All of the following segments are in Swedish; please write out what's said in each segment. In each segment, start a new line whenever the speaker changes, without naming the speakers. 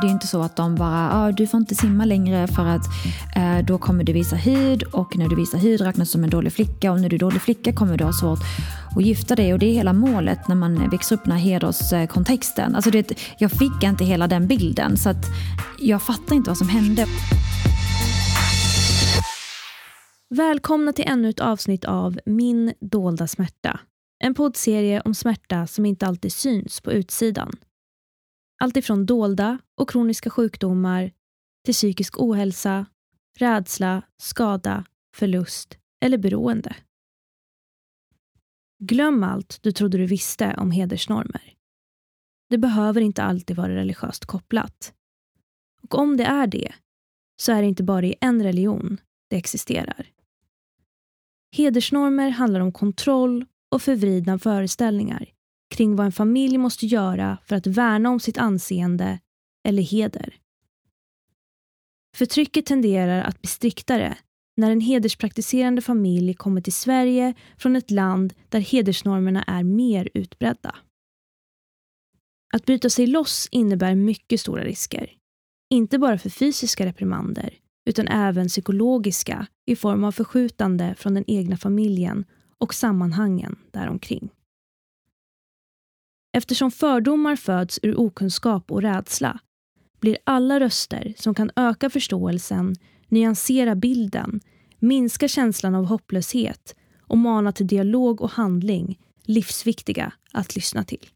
det är inte så att de bara, ah, du får inte simma längre för att eh, då kommer du visa hud och när du visar hud räknas du som en dålig flicka och när du är dålig flicka kommer du ha svårt att gifta dig och det är hela målet när man växer upp i den här hederskontexten. Alltså det, jag fick inte hela den bilden så att jag fattar inte vad som hände.
Välkomna till ännu ett avsnitt av Min dolda smärta. En poddserie om smärta som inte alltid syns på utsidan. Alltifrån dolda och kroniska sjukdomar till psykisk ohälsa, rädsla, skada, förlust eller beroende. Glöm allt du trodde du visste om hedersnormer. Det behöver inte alltid vara religiöst kopplat. Och om det är det, så är det inte bara i en religion det existerar. Hedersnormer handlar om kontroll och förvridna föreställningar kring vad en familj måste göra för att värna om sitt anseende eller heder. Förtrycket tenderar att bli striktare när en hederspraktiserande familj kommer till Sverige från ett land där hedersnormerna är mer utbredda. Att bryta sig loss innebär mycket stora risker. Inte bara för fysiska reprimander utan även psykologiska i form av förskjutande från den egna familjen och sammanhangen däromkring. Eftersom fördomar föds ur okunskap och rädsla blir alla röster som kan öka förståelsen, nyansera bilden, minska känslan av hopplöshet och mana till dialog och handling livsviktiga att lyssna till.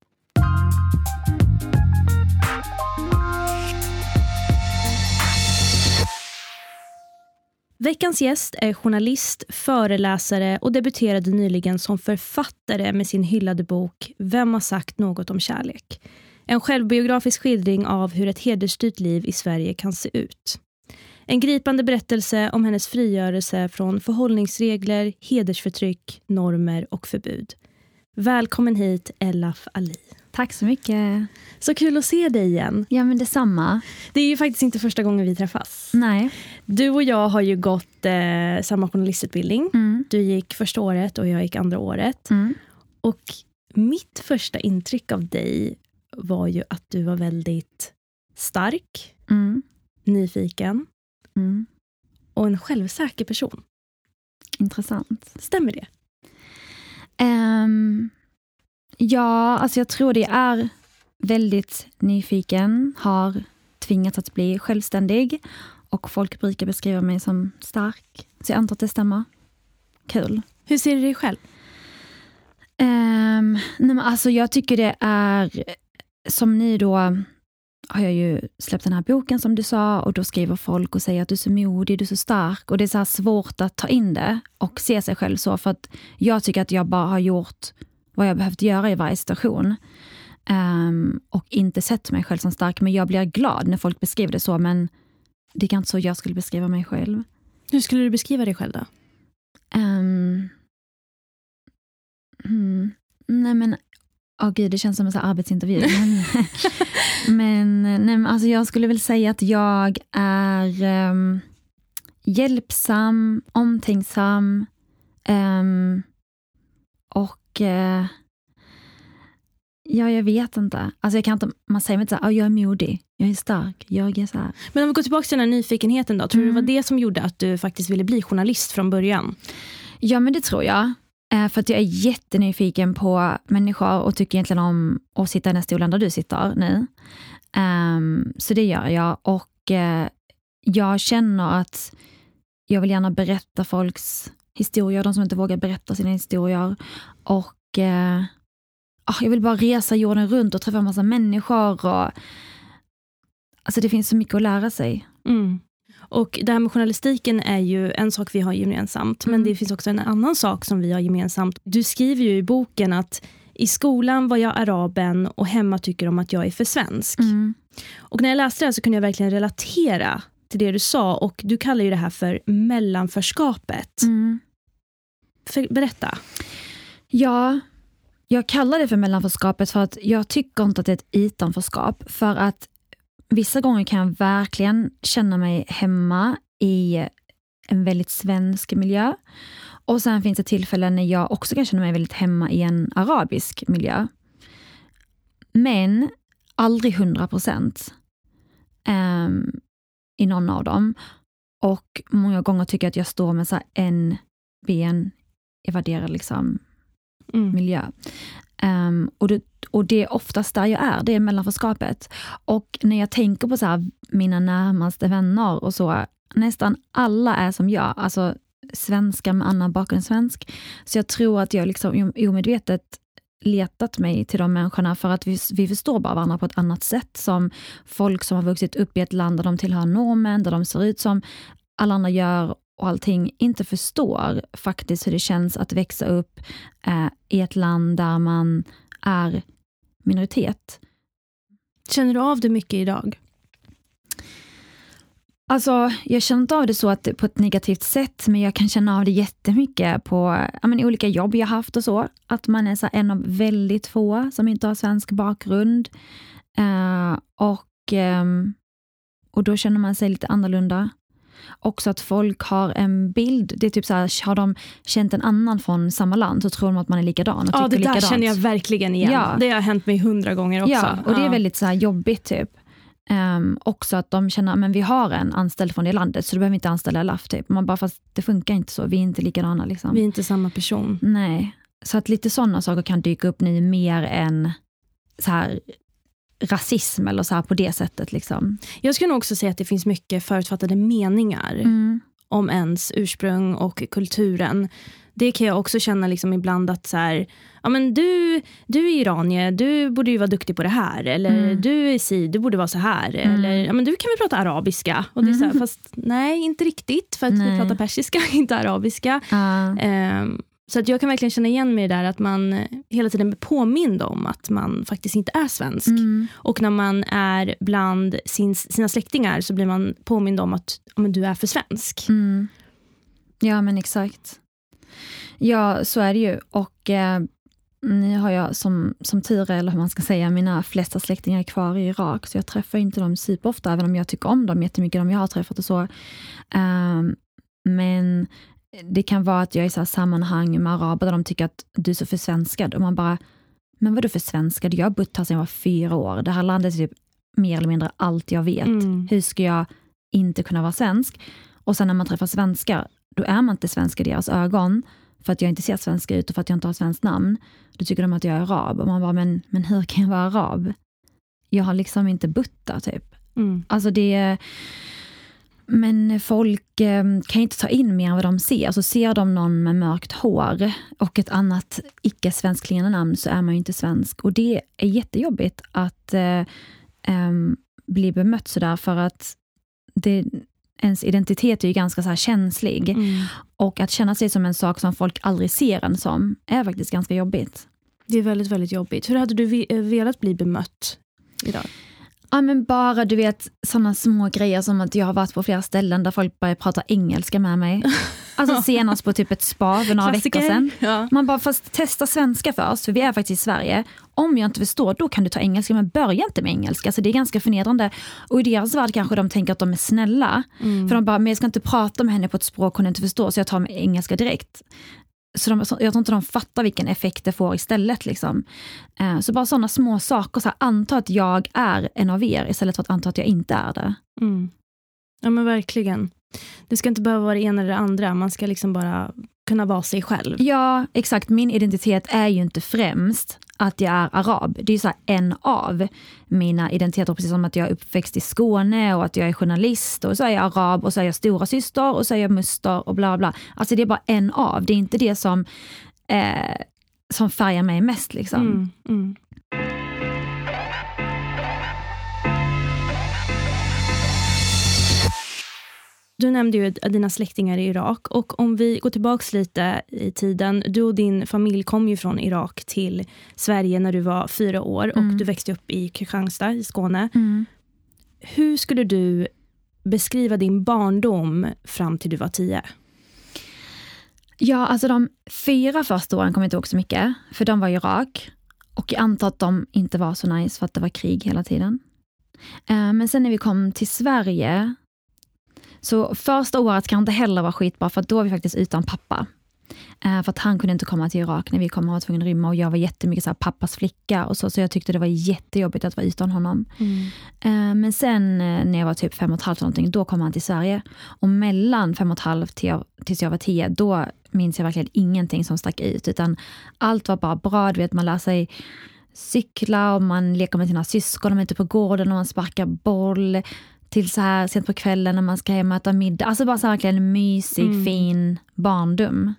Veckans gäst är journalist, föreläsare och debuterade nyligen som författare med sin hyllade bok Vem har sagt något om kärlek? En självbiografisk skildring av hur ett hedersstyrt liv i Sverige kan se ut. En gripande berättelse om hennes frigörelse från förhållningsregler, hedersförtryck, normer och förbud. Välkommen hit, Elaf Ali.
Tack så mycket.
Så kul att se dig igen.
Ja, men detsamma.
Det är ju faktiskt inte första gången vi träffas.
Nej.
Du och jag har ju gått eh, samma journalistutbildning.
Mm.
Du gick första året och jag gick andra året.
Mm.
Och mitt första intryck av dig var ju att du var väldigt stark,
Mm.
nyfiken
Mm.
och en självsäker person.
Intressant.
Stämmer det?
Ehm, ja, alltså jag tror det är väldigt nyfiken, har tvingats att bli självständig och folk brukar beskriva mig som stark. Så jag antar att det stämmer. Kul.
Hur ser du dig själv?
Um, nej men alltså jag tycker det är, som ni då har jag ju släppt den här boken som du sa och då skriver folk och säger att du är så modig, du är så stark och det är så svårt att ta in det och se sig själv så för att jag tycker att jag bara har gjort vad jag behövt göra i varje situation Ehm, och inte sett mig själv som stark men jag blir glad när folk beskriver det så men det är kanske så jag skulle beskriva mig själv.
Hur skulle du beskriva dig själv då?
Um, mm, nej men, åh gud det känns som en här arbetsintervju. men men, nej, men alltså jag skulle väl säga att jag är um, hjälpsam, omtänksam um, och uh, Ja, jag vet inte. Alltså jag kan inte man säger inte så här, "Ah, jag är modig, jag är stark, jag är så här.
Men om vi går tillbaka till den här nyfikenheten då. Tror du det
Mm.
var det som gjorde att du faktiskt ville bli journalist från början?
Ja, men det tror jag. Eh, För att jag är jättenyfiken på människor och tycker egentligen om att sitta i den stolen där du sitter nu. Ehm, Så det gör jag. Och eh, jag känner att jag vill gärna berätta folks historier, de som inte vågar berätta sina historier. Och eh, ah, jag vill bara resa jorden runt och träffa en massa människor. Och, alltså det finns så mycket att lära sig.
Mm. Och det här med journalistiken är ju en sak vi har gemensamt, men
Mm.
det finns också en annan sak som vi har gemensamt. Du skriver ju i boken att i skolan var jag araben och hemma tycker de att jag är för svensk.
Mm.
Och när jag läste det här så kunde jag verkligen relatera till det du sa och du kallar ju det här för mellanförskapet.
Mm.
För, berätta.
Ja, jag kallar det för mellanförskapet för att jag tycker inte att det är ett utanförskap. För att vissa gånger kan jag verkligen känna mig hemma i en väldigt svensk miljö. Och sen finns det tillfällen när jag också kan känna mig väldigt hemma i en arabisk miljö. Men aldrig 100 procent. um, i någon av dem. Och många gånger tycker jag att jag står med så en ben evaderar liksom mm. miljö. Um, och, det, och det är oftast där jag är, det är mellanförskapet. Och när jag tänker på så här, mina närmaste vänner och så, nästan alla är som jag, alltså svenskar med annan bakgrund än svensk. Så jag tror att jag liksom omedvetet letat mig till de människorna för att vi, vi förstår bara varandra på ett annat sätt. Som folk som har vuxit upp i ett land där de tillhör normen, där de ser ut som alla andra gör och allting inte förstår faktiskt hur det känns att växa upp eh, i ett land där man är minoritet.
Känner du av det mycket idag?
Alltså, jag känner inte av det så att, på ett negativt sätt, men jag kan känna av det jättemycket på men, olika jobb jag haft och så. Att man är så en av väldigt få som inte har svensk bakgrund. Uh, och, um, och då känner man sig lite annorlunda. Också att folk har en bild, det är typ så här, har de känt en annan från samma land så tror de att man är likadan. Och
ja, det där
likadant.
känner jag verkligen igen. Ja. Det har hänt mig hundra gånger också.
Ja, och det är väldigt så jobbigt. typ. Um, också att de känner att vi har en anställd från det landet så du behöver inte anställa LAF. Typ. Man bara, fast det funkar inte så, vi är inte likadana. Liksom.
Vi är inte samma person.
Nej, så att lite sådana saker kan dyka upp nu mer än så här, rasism eller så här på det sättet. Liksom.
Jag skulle nog också säga att det finns mycket förutfattade meningar mm. om ens ursprung och kulturen det kan jag också känna liksom ibland att så här, ja, men du, du är iranier, du borde ju vara duktig på det här. Eller mm. du är si, du borde vara så här. Mm. Eller ja, men du kan väl prata arabiska? Och det är så här, mm. Fast nej, inte riktigt. För att nej. vi pratar persiska, inte arabiska. Uh. Um, så att jag kan verkligen känna igen mig där att man hela tiden blir påmind om att man faktiskt inte är svensk. Mm. Och när man är bland sin, sina släktingar så blir man påmind om att men du är för svensk.
Mm. Ja men exakt. Ja, så är det ju. Och eh, nu har jag som, som tur är, eller hur man ska säga, mina flesta släktingar är kvar i Irak, så jag träffar inte dem superofta, även om jag tycker om dem jättemycket, de jag har träffat och så. Eh, men det kan vara att jag är i så sammanhang med araber där de tycker att du är så försvenskad och man bara, men vadå försvenskad? Jag har bott här sedan jag var fyra år. Det här landet är typ mer eller mindre allt jag vet. Mm. Hur ska jag inte kunna vara svensk? Och sen när man träffar svenskar, då är man inte svensk i deras ögon för att jag inte ser svensk ut och för att jag inte har svenskt namn. Då tycker de att jag är arab. Och man bara, men, men hur kan jag vara arab? Jag har liksom inte där typ. Mm. Alltså det men folk eh, kan inte ta in mer än vad de ser. Alltså ser de någon med mörkt hår och ett annat icke svenskklingande namn så är man ju inte svensk. Och det är jättejobbigt att eh, eh, bli bemött sådär för att det, ens identitet är ju ganska så här känslig. Mm. Och att känna sig som en sak som folk aldrig ser en som, är faktiskt ganska jobbigt.
Det är väldigt, väldigt jobbigt. Hur hade du eh, velat bli bemött idag?
Ja men bara du vet sådana små grejer som att jag har varit på flera ställen där folk börjar prata engelska med mig. Alltså senast på typ ett spa för några Klassiker. veckor sedan. Ja. Man bara, fast testa svenska först, för vi är faktiskt i Sverige. Om jag inte förstår, då kan du ta engelska, men börja inte med engelska. Så det är ganska förnedrande. Och i deras värld kanske de tänker att de är snälla. Mm. För de bara, men jag ska inte prata med henne på ett språk hon inte förstår, så jag tar med engelska direkt. Så de, jag tror inte de fattar vilken effekt det får istället. Liksom. Eh, så bara sådana små saker, så här, anta att jag är en av er istället för att anta att jag inte är det.
Mm. Ja men verkligen. Det ska inte behöva vara det ena eller det andra, man ska liksom bara kunna vara sig själv.
Ja, exakt. Min identitet är ju inte främst att jag är arab. Det är så en av mina identiteter, precis som att jag är uppväxt i Skåne och att jag är journalist och så är jag arab och så är jag stora syster och så är jag muster och bla bla. Alltså det är bara en av, det är inte det som, eh, som färgar mig mest. Liksom. Mm, mm.
Du nämnde ju dina släktingar i Irak och om vi går tillbaka lite i tiden. Du och din familj kom ju från Irak till Sverige när du var fyra år mm. och du växte upp i Kristianstad i Skåne. Mm. Hur skulle du beskriva din barndom fram till du var tio?
Ja, alltså de fyra första åren kommer jag inte ihåg så mycket, för de var i Irak. Och jag antar att de inte var så nice för att det var krig hela tiden. Eh, men sen när vi kom till Sverige så första året kan inte heller vara skitbra för då är vi faktiskt utan pappa. Eh, för att han kunde inte komma till Irak när vi kom, han var tvungen att rymma och jag var jättemycket så här, pappas flicka och så, så jag tyckte det var jättejobbigt att vara utan honom.
Mm.
Eh, men sen eh, när jag var typ fem och ett halvt någonting, då kom han till Sverige. Och mellan fem och ett halvt till jag, tills jag var tio, då minns jag verkligen ingenting som stack ut, utan allt var bara bra. Du vet, man lär sig cykla och man leker med sina syskon, och man är ute på gården och man sparkar boll till så här sent på kvällen när man ska hem och äta middag. Alltså bara så här verkligen mysig,
Mm.
fin barndom.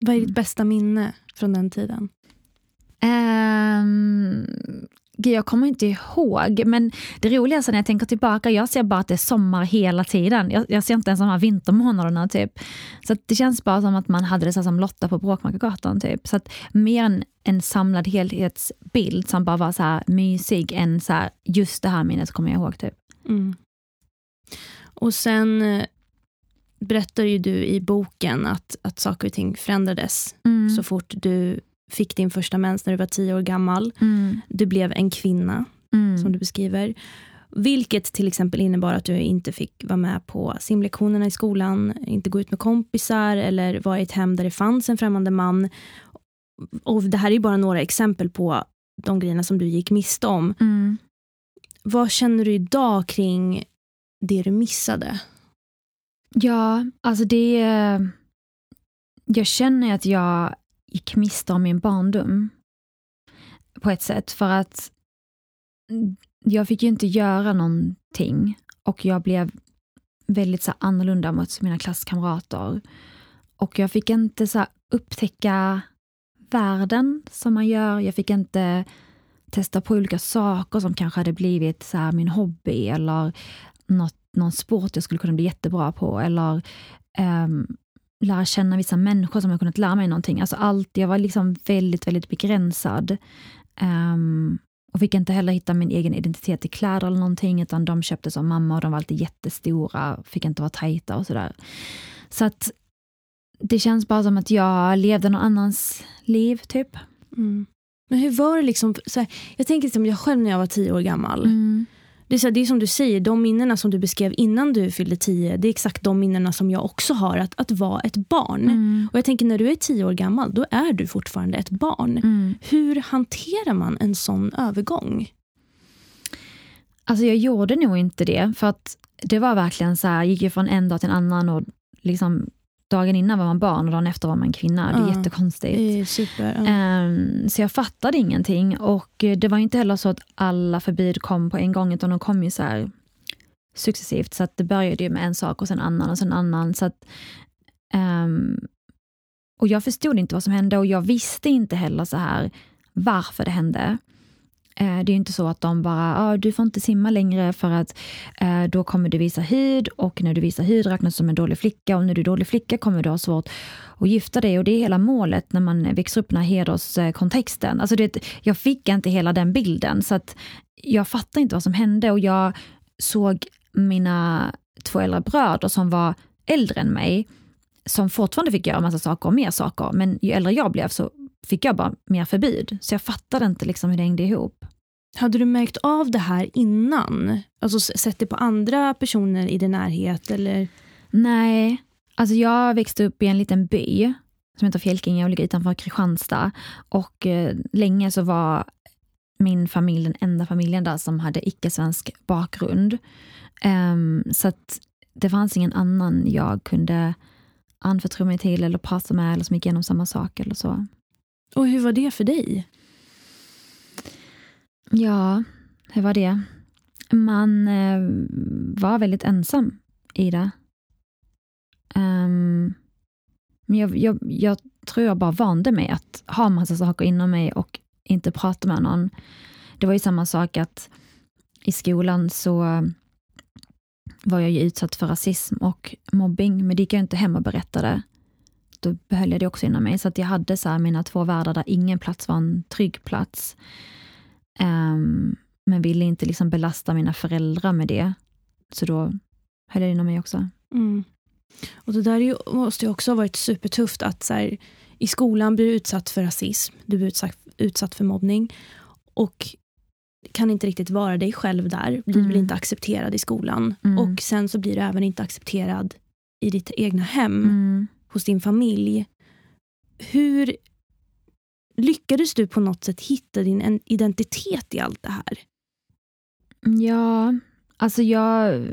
Vad är ditt bästa minne från den tiden?
Um, jag kommer inte ihåg, men det roligaste när jag tänker tillbaka, jag ser bara att det är sommar hela tiden. Jag, jag ser inte ens de här vintermånaderna. Typ. Så det känns bara som att man hade det så som Lotta på Bråkmakargatan. Typ. Så att mer en, en samlad helhetsbild som bara var så här mysig än så här, just det här minnet kommer jag ihåg. Typ.
Mm. Och sen eh, berättar ju du i boken att, att saker och ting förändrades
Mm.
så fort du fick din första mens när du var tio år gammal.
Mm.
Du blev en kvinna,
Mm.
som du beskriver. Vilket till exempel innebar att du inte fick vara med på simlektionerna i skolan, inte gå ut med kompisar eller vara i ett hem där det fanns en främmande man. Och Det här är ju bara några exempel på de grejerna som du gick miste om.
Mm.
Vad känner du idag kring det du missade?
Ja, alltså det... Jag känner att jag gick miste om min barndom. På ett sätt, för att jag fick ju inte göra någonting och jag blev väldigt så annorlunda mot mina klasskamrater. Och jag fick inte så upptäcka världen som man gör. Jag fick inte testa på olika saker som kanske hade blivit så här, min hobby eller något, någon sport jag skulle kunna bli jättebra på eller um, lära känna vissa människor som jag kunnat lära mig någonting. Alltså allt, jag var liksom väldigt, väldigt begränsad. Ehm, och fick inte heller hitta min egen identitet i kläder eller någonting, utan de köptes av mamma och de var alltid jättestora, fick inte vara tajta och sådär. Så att det känns bara som att jag levde någon annans liv, typ.
Mm. Men hur var det liksom, så här, jag tänker som jag själv när jag var tio år gammal. Det är, så det är som du säger, de minnena som du beskrev innan du fyllde tio, det är exakt de minnena som jag också har, att, att vara ett barn.
Mm.
Och jag tänker när du är tio år gammal, då är du fortfarande ett barn.
Mm.
Hur hanterar man en sån övergång?
Alltså jag gjorde nog inte det, för att det var verkligen så här, jag gick ju från en dag till en annan och liksom dagen innan var man barn och dagen efter var man kvinna. Det är
Ja,
jättekonstigt.
Det är super. ja.
Ehm, så jag fattade ingenting och eh, det var inte heller så att alla förbud kom på en gång utan de kom ju så här successivt. Så att det började ju med en sak och sen en annan och sen en annan. Så att, ehm, och jag förstod inte vad som hände och jag visste inte heller så här varför det hände. Eh, det är ju inte så att de bara, ah, du får inte simma längre för att eh, då kommer du visa hud och när du visar hud räknas du som en dålig flicka och när du är dålig flicka kommer du ha svårt att gifta dig och det är hela målet när man växer upp i den här hederskontexten. Alltså det, jag fick inte hela den bilden så att jag fattar inte vad som hände och jag såg mina två äldre bröder som var äldre än mig som fortfarande fick göra massa saker och mer saker men ju äldre jag blev så fick jag bara mer förbud. Så jag fattade inte liksom hur det hängde ihop.
Hade du märkt av det här innan? Alltså sett det på andra personer i din närhet? Eller?
Nej, alltså jag växte upp i en liten by som heter Fjälkinge och ligger utanför Kristianstad. Och eh, länge så var min familj den enda familjen där som hade icke-svensk bakgrund. Ehm, så att det fanns ingen annan jag kunde anförtro mig till eller prata med eller som gick igenom samma sak eller så.
Och hur var det för dig?
Ja, hur var det? Man eh, var väldigt ensam i det. Um, men jag, jag, jag tror jag bara vande mig att ha massa saker inom mig och inte prata med någon. Det var ju samma sak att i skolan så var jag ju utsatt för rasism och mobbing, men det gick jag inte hem och berättade. Då behöll jag det också inom mig. Så att jag hade så mina två världar där ingen plats var en trygg plats. Ehm, men ville inte liksom belasta mina föräldrar med det. Så då höll jag det inom mig också.
Mm. Och det där ju, måste ju också ha varit supertufft att så här, i skolan blir du utsatt för rasism, du blir utsatt, utsatt för mobbning och kan inte riktigt vara dig själv där, blir
Mm.
väl inte accepterad i skolan.
Mm.
Och sen så blir du även inte accepterad i ditt egna hem,
Mm
hos din familj. hur lyckades du på något sätt hitta din identitet i allt det här?
Ja, alltså jag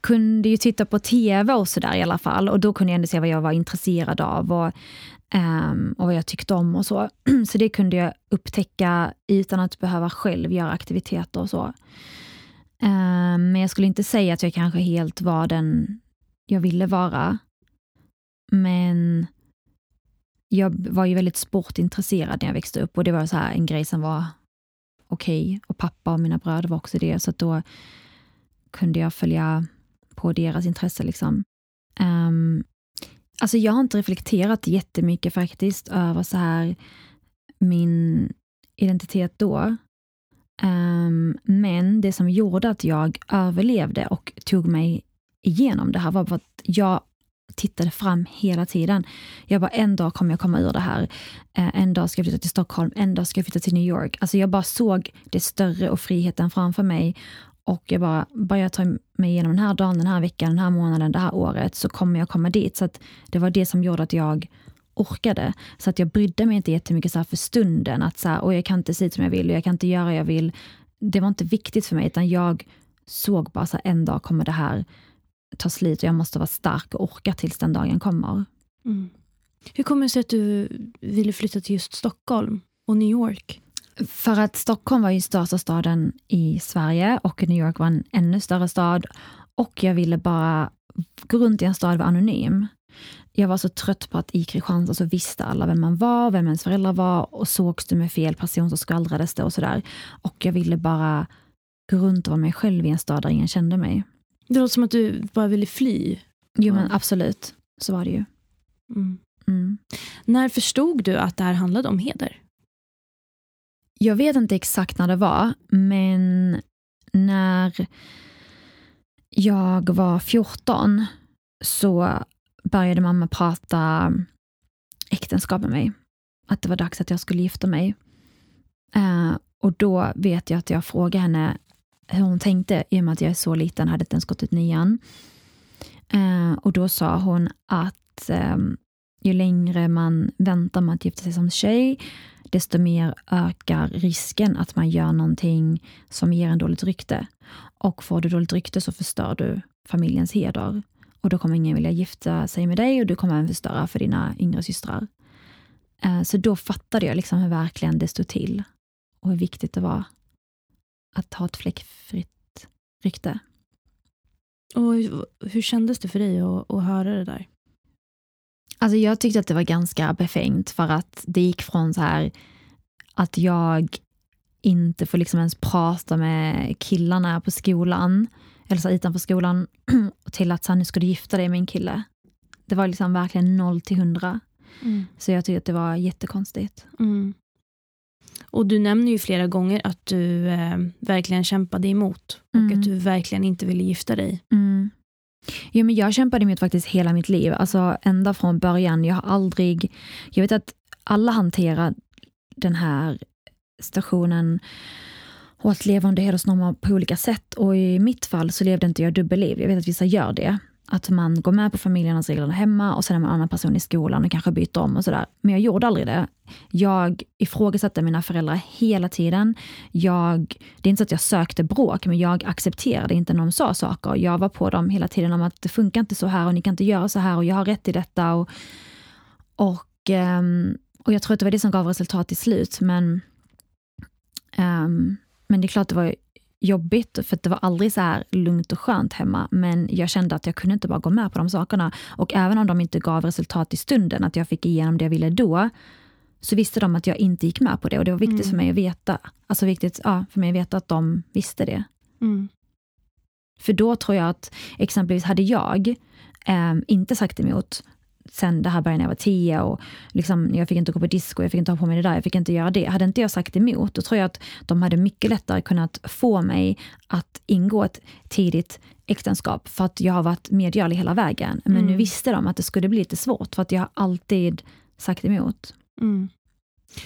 kunde ju titta på tv och sådär i alla fall och då kunde jag ändå se vad jag var intresserad av och, um, och vad jag tyckte om och så. Så det kunde jag upptäcka utan att behöva själv göra aktiviteter och så. Um, men jag skulle inte säga att jag kanske helt var den jag ville vara. Men jag var ju väldigt sportintresserad när jag växte upp och det var så här en grej som var okej. Okay. Och pappa och mina bröder var också det, så då kunde jag följa på deras intresse. Liksom. Um, alltså jag har inte reflekterat jättemycket faktiskt över så här min identitet då. Um, men det som gjorde att jag överlevde och tog mig igenom det här var att jag tittade fram hela tiden. Jag bara, en dag kommer jag komma ur det här. Eh, en dag ska jag flytta till Stockholm, en dag ska jag flytta till New York. Alltså jag bara såg det större och friheten framför mig. Och jag bara, bara jag tar mig igenom den här dagen, den här veckan, den här månaden, det här året, så kommer jag komma dit. Så det var det som gjorde att jag orkade. Så att jag brydde mig inte jättemycket så för stunden, att så här, och jag kan inte se ut som jag vill och jag kan inte göra vad jag vill. Det var inte viktigt för mig, utan jag såg bara så här, en dag kommer det här ta slut och jag måste vara stark och orka tills den dagen kommer.
Mm. Hur kommer det sig att du ville flytta till just Stockholm och New York?
För att Stockholm var ju största staden i Sverige och New York var en ännu större stad. Och jag ville bara gå runt i en stad och vara anonym. Jag var så trött på att i Kristianstad så visste alla vem man var, vem ens föräldrar var och sågs du med fel person så skvallrades det och sådär. Och jag ville bara gå runt och vara mig själv i en stad där ingen kände mig.
Det låter som att du bara ville fly.
Jo, men absolut. Så var det ju.
Mm. Mm. När förstod du att det här handlade om heder?
Jag vet inte exakt när det var, men när jag var 14 så började mamma prata äktenskap med mig. Att det var dags att jag skulle gifta mig. Uh, och då vet jag att jag frågade henne hur hon tänkte i och med att jag är så liten, hade inte ens gått ut nian. Eh, och då sa hon att eh, ju längre man väntar med att gifta sig som tjej, desto mer ökar risken att man gör någonting som ger en dåligt rykte. Och får du dåligt rykte så förstör du familjens heder. Och då kommer ingen vilja gifta sig med dig och du kommer även förstöra för dina yngre systrar. Eh, så då fattade jag liksom hur verkligen det stod till och hur viktigt det var att ha ett fläckfritt rykte.
Och hur kändes det för dig att, att höra det där?
Alltså jag tyckte att det var ganska befängt för att det gick från så här att jag inte får liksom ens prata med killarna på skolan, eller så utanför skolan, till att så här, nu ska du gifta dig med en kille. Det var liksom verkligen noll till hundra. Mm. Så jag tyckte att det var jättekonstigt.
Mm. Och du nämner ju flera gånger att du eh, verkligen kämpade emot och mm. att du verkligen inte ville gifta dig.
Mm. Jo, men jag kämpade emot faktiskt hela mitt liv, alltså ända från början. Jag har aldrig, jag vet att alla hanterar den här stationen och att leva under hedersnormer på olika sätt. Och i mitt fall så levde inte jag dubbelliv. Jag vet att vissa gör det. Att man går med på familjernas regler hemma och sen är man en annan person i skolan och kanske byter om och sådär. Men jag gjorde aldrig det. Jag ifrågasatte mina föräldrar hela tiden. Jag, det är inte så att jag sökte bråk, men jag accepterade inte när de sa saker. Jag var på dem hela tiden om att det funkar inte så här och ni kan inte göra så här och jag har rätt i detta. Och, och, ehm, och jag tror att det var det som gav resultat till slut. Men, um, men det är klart det var jobbigt, för det var aldrig så här lugnt och skönt hemma. Men jag kände att jag kunde inte bara gå med på de sakerna. Och även om de inte gav resultat i stunden, att jag fick igenom det jag ville då, så visste de att jag inte gick med på det. Och det var viktigt mm. för mig att veta. Alltså viktigt ja, för mig att veta att de visste det.
Mm.
För då tror jag att exempelvis hade jag eh, inte sagt emot, sen det här började när jag var tio och liksom, jag fick inte gå på disco, jag fick inte ha på mig det där, jag fick inte göra det. Hade inte jag sagt emot, då tror jag att de hade mycket lättare kunnat få mig att ingå ett tidigt äktenskap för att jag har varit medgörlig hela vägen. Men mm. nu visste de att det skulle bli lite svårt för att jag har alltid sagt emot.
Mm.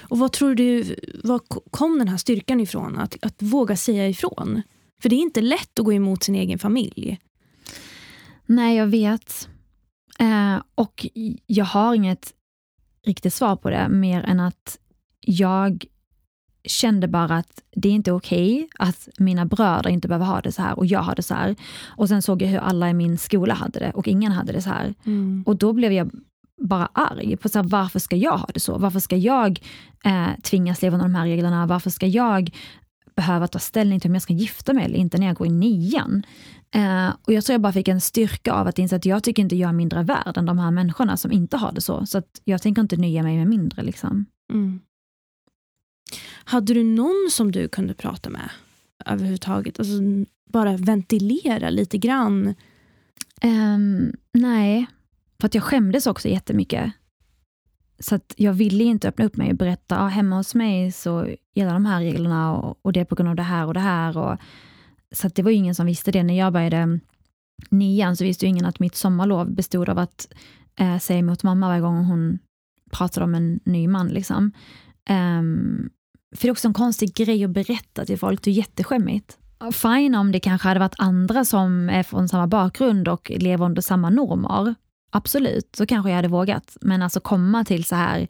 Och vad tror du, var kom den här styrkan ifrån? Att, att våga säga ifrån? För det är inte lätt att gå emot sin egen familj.
Nej, jag vet. Eh, och jag har inget riktigt svar på det, mer än att jag kände bara att det är inte okej okay att mina bröder inte behöver ha det så här och jag har det så här. Och sen såg jag hur alla i min skola hade det och ingen hade det så här. Mm. Och då blev jag bara arg på så här, varför ska jag ha det så? Varför ska jag eh, tvingas leva under de här reglerna? Varför ska jag behöva ta ställning till om jag ska gifta mig eller inte när jag går i nian? Eh, och jag tror jag bara fick en styrka av att inse att jag tycker inte jag är mindre värd än de här människorna som inte har det så. Så att jag tänker inte nöja mig med mindre. Liksom. Mm.
Hade du någon som du kunde prata med överhuvudtaget? Alltså, bara ventilera lite grann?
Um, nej, för att jag skämdes också jättemycket. Så att jag ville inte öppna upp mig och berätta, ah, hemma hos mig så gäller de här reglerna och, och det är på grund av det här och det här. Och, så det var ingen som visste det. När jag började nian så visste ingen att mitt sommarlov bestod av att eh, säga emot mamma varje gång hon pratade om en ny man. Liksom. Um, för det är också en konstig grej att berätta till folk, det är jätteskämmigt. Fine om det kanske hade varit andra som är från samma bakgrund och lever under samma normer. Absolut, så kanske jag hade vågat. Men alltså komma till så här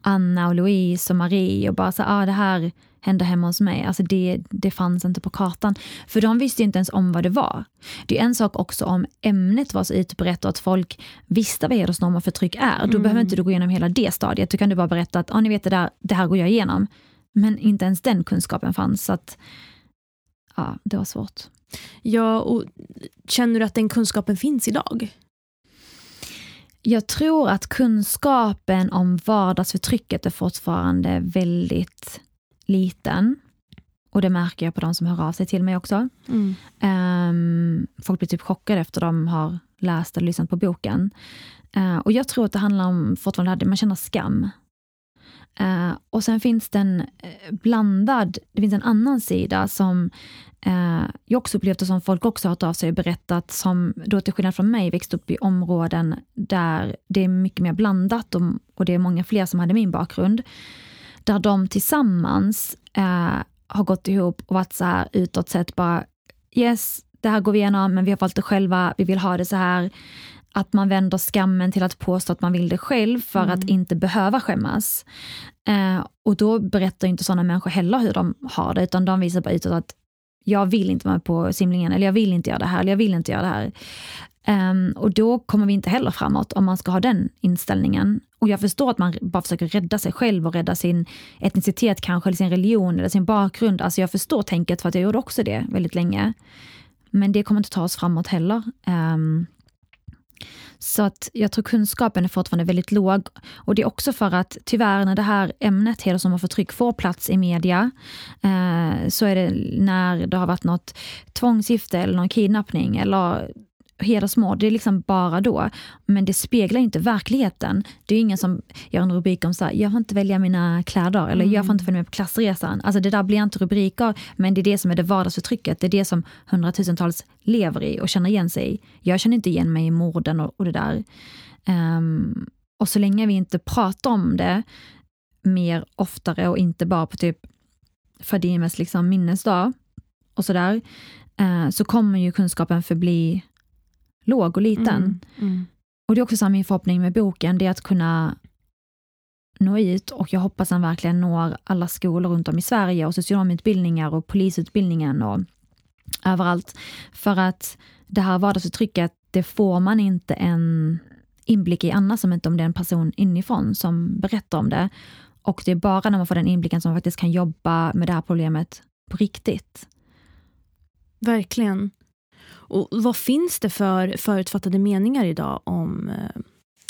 Anna och Louise och Marie och bara så ah, det här hände hemma hos mig. Alltså det, det fanns inte på kartan. För de visste inte ens om vad det var. Det är en sak också om ämnet var så utbrett och att folk visste vad hedersnorm och förtryck är. Då mm. behöver inte du gå igenom hela det stadiet. Då kan du bara berätta att ah, ni vet det, där, det här går jag igenom. Men inte ens den kunskapen fanns. Så att, ja, det var svårt.
Ja, och känner du att den kunskapen finns idag?
Jag tror att kunskapen om vardagsförtrycket är fortfarande väldigt liten. Och det märker jag på de som hör av sig till mig också. Mm. Um, folk blir typ chockade efter de har läst eller lyssnat på boken. Uh, och jag tror att det handlar om fortfarande att man känner skam. Uh, och sen finns det en uh, blandad, det finns en annan sida som uh, jag också upplevt och som folk också har hört av sig och berättat, som då till skillnad från mig växt upp i områden där det är mycket mer blandat och, och det är många fler som hade min bakgrund. Där de tillsammans har gått ihop och varit så här utåt sett bara yes, det här går vi igenom, men vi har valt det själva, vi vill ha det så här att man vänder skammen till att påstå att man vill det själv för mm. att inte behöva skämmas. Eh, och då berättar inte sådana människor heller hur de har det, utan de visar bara utåt att jag vill inte vara på simlingen, eller jag vill inte göra det här, eller jag vill inte göra det här. Um, och då kommer vi inte heller framåt om man ska ha den inställningen. Och jag förstår att man bara försöker rädda sig själv och rädda sin etnicitet kanske, eller sin religion eller sin bakgrund. Alltså jag förstår tänket för att jag gjorde också det väldigt länge. Men det kommer inte ta oss framåt heller. Um, så att jag tror kunskapen är fortfarande väldigt låg. Och det är också för att tyvärr när det här ämnet hedersnorm och förtryck får plats i media, eh, så är det när det har varit något tvångsgifte eller någon kidnappning eller hedersmord, det är liksom bara då. Men det speglar inte verkligheten. Det är ingen som gör en rubrik om så här, jag får inte välja mina kläder eller mm. jag får inte följa med på klassresan. Alltså det där blir inte rubriker, men det är det som är det vardagsförtrycket. Det är det som hundratusentals lever i och känner igen sig i. Jag känner inte igen mig i morden och, och det där. Um, och så länge vi inte pratar om det mer oftare och inte bara på typ Fadimes liksom minnesdag och sådär, uh, eh, så kommer ju kunskapen förbli låg och liten. Mm, mm. Och det är också så min förhoppning med boken, det är att kunna nå ut och jag hoppas den verkligen når alla skolor runt om i Sverige och socionomutbildningar och polisutbildningen och överallt. För att det här vardagsförtrycket, det får man inte en inblick i annars om inte om det är en person inifrån som berättar om det. Och det är bara när man får den inblicken som man faktiskt kan jobba med det här problemet på riktigt.
Verkligen. Och vad finns det för förutfattade meningar idag om eh,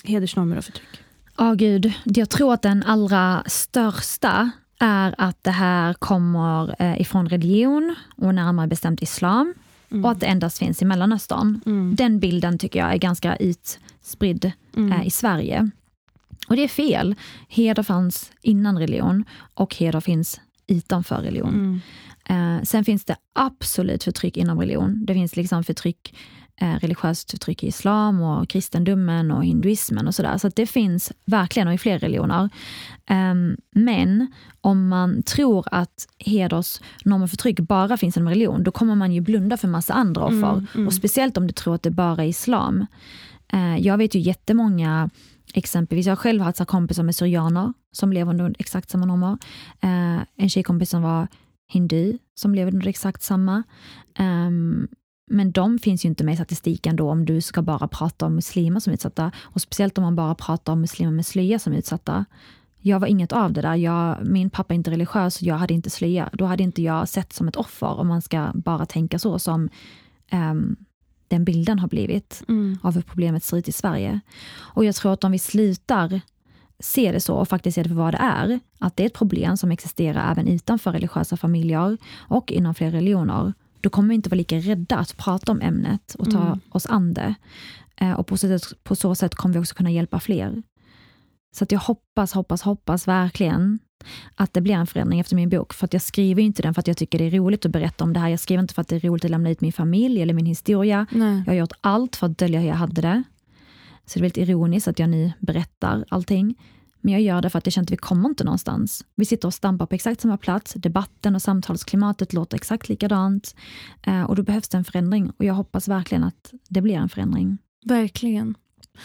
hedersnormer och förtryck?
Ja, oh, gud. Jag tror att den allra största är att det här kommer eh, ifrån religion och närmare bestämt islam. Mm. Och att det endast finns i Mellanöstern. Mm. Den bilden tycker jag är ganska utspridd mm. eh, i Sverige. Och det är fel. Heder fanns innan religion och heder finns utanför religion. Mm. Eh, sen finns det absolut förtryck inom religion. Det finns liksom förtryck, eh, religiöst förtryck i islam och kristendomen och hinduismen och sådär. Så det finns verkligen och i fler religioner. Eh, men om man tror att hedersnorm och förtryck bara finns inom religion, då kommer man ju blunda för massa andra offer. Mm, mm. Och speciellt om du tror att det bara är islam. Eh, jag vet ju jättemånga Exempelvis, jag har själv haft kompisar med syrianer som lever under exakt samma normer. Eh, en tjejkompis som var hindu som lever under exakt samma. Um, men de finns ju inte med i statistiken då om du ska bara prata om muslimer som utsatta. Och speciellt om man bara pratar om muslimer med slöja som utsatta. Jag var inget av det där. Jag, min pappa är inte religiös och jag hade inte slöja. Då hade inte jag sett som ett offer om man ska bara tänka så som um, den bilden har blivit mm. av hur problemet ser ut i Sverige. Och jag tror att om vi slutar se det så och faktiskt se det för vad det är, att det är ett problem som existerar även utanför religiösa familjer och inom fler religioner, då kommer vi inte vara lika rädda att prata om ämnet och ta mm. oss an det. Eh, och på så, sätt, på så sätt kommer vi också kunna hjälpa fler. Så att jag hoppas, hoppas, hoppas verkligen att det blir en förändring efter min bok. För att jag skriver inte den för att jag tycker det är roligt att berätta om det här. Jag skriver inte för att det är roligt att lämna ut min familj eller min historia. Nej. Jag har gjort allt för att dölja hur jag hade det. Så det är väldigt ironiskt att jag nu berättar allting. Men jag gör det för att jag känner att vi kommer inte någonstans. Vi sitter och stampar på exakt samma plats. Debatten och samtalsklimatet låter exakt likadant. Eh, och då behövs det en förändring. Och jag hoppas verkligen att det blir en förändring.
Verkligen.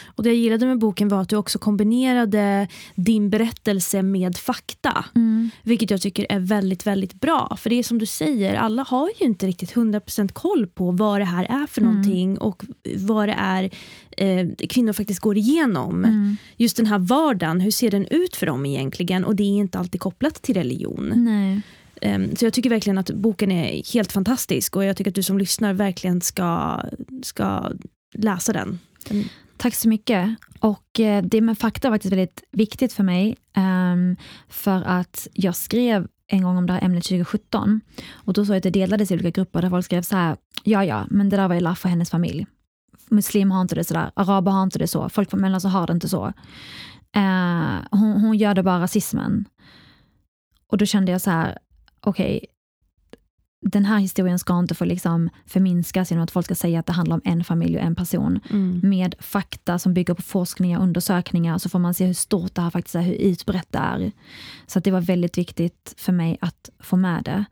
Och det jag gillade med boken var att du också kombinerade din berättelse med fakta. Mm. Vilket jag tycker är väldigt, väldigt bra. För det är som du säger, alla har ju inte riktigt 100% koll på vad det här är för mm. någonting och vad det är eh, kvinnor faktiskt går igenom. Mm. Just den här vardagen, hur ser den ut för dem egentligen? Och det är inte alltid kopplat till religion.
Nej.
Ehm, så jag tycker verkligen att boken är helt fantastisk och jag tycker att du som lyssnar verkligen ska, ska läsa den. den
Tack så mycket. Och eh, det med fakta var faktiskt väldigt viktigt för mig. Um, för att jag skrev en gång om det här ämnet 2017. Och då såg jag att det delades i olika grupper där folk skrev så här, ja ja, men det där var Elaf och hennes familj. Muslimer har inte det sådär, araber har inte det så, folk från Mellanöstern har det inte så. Uh, hon, hon gör det bara rasismen. Och då kände jag så här, okej, okay, den här historien ska inte få liksom förminskas genom att folk ska säga att det handlar om en familj och en person. Mm. Med fakta som bygger på forskningar och undersökningar så får man se hur stort det här faktiskt är, hur utbrett det är. Så det var väldigt viktigt för mig att få med det.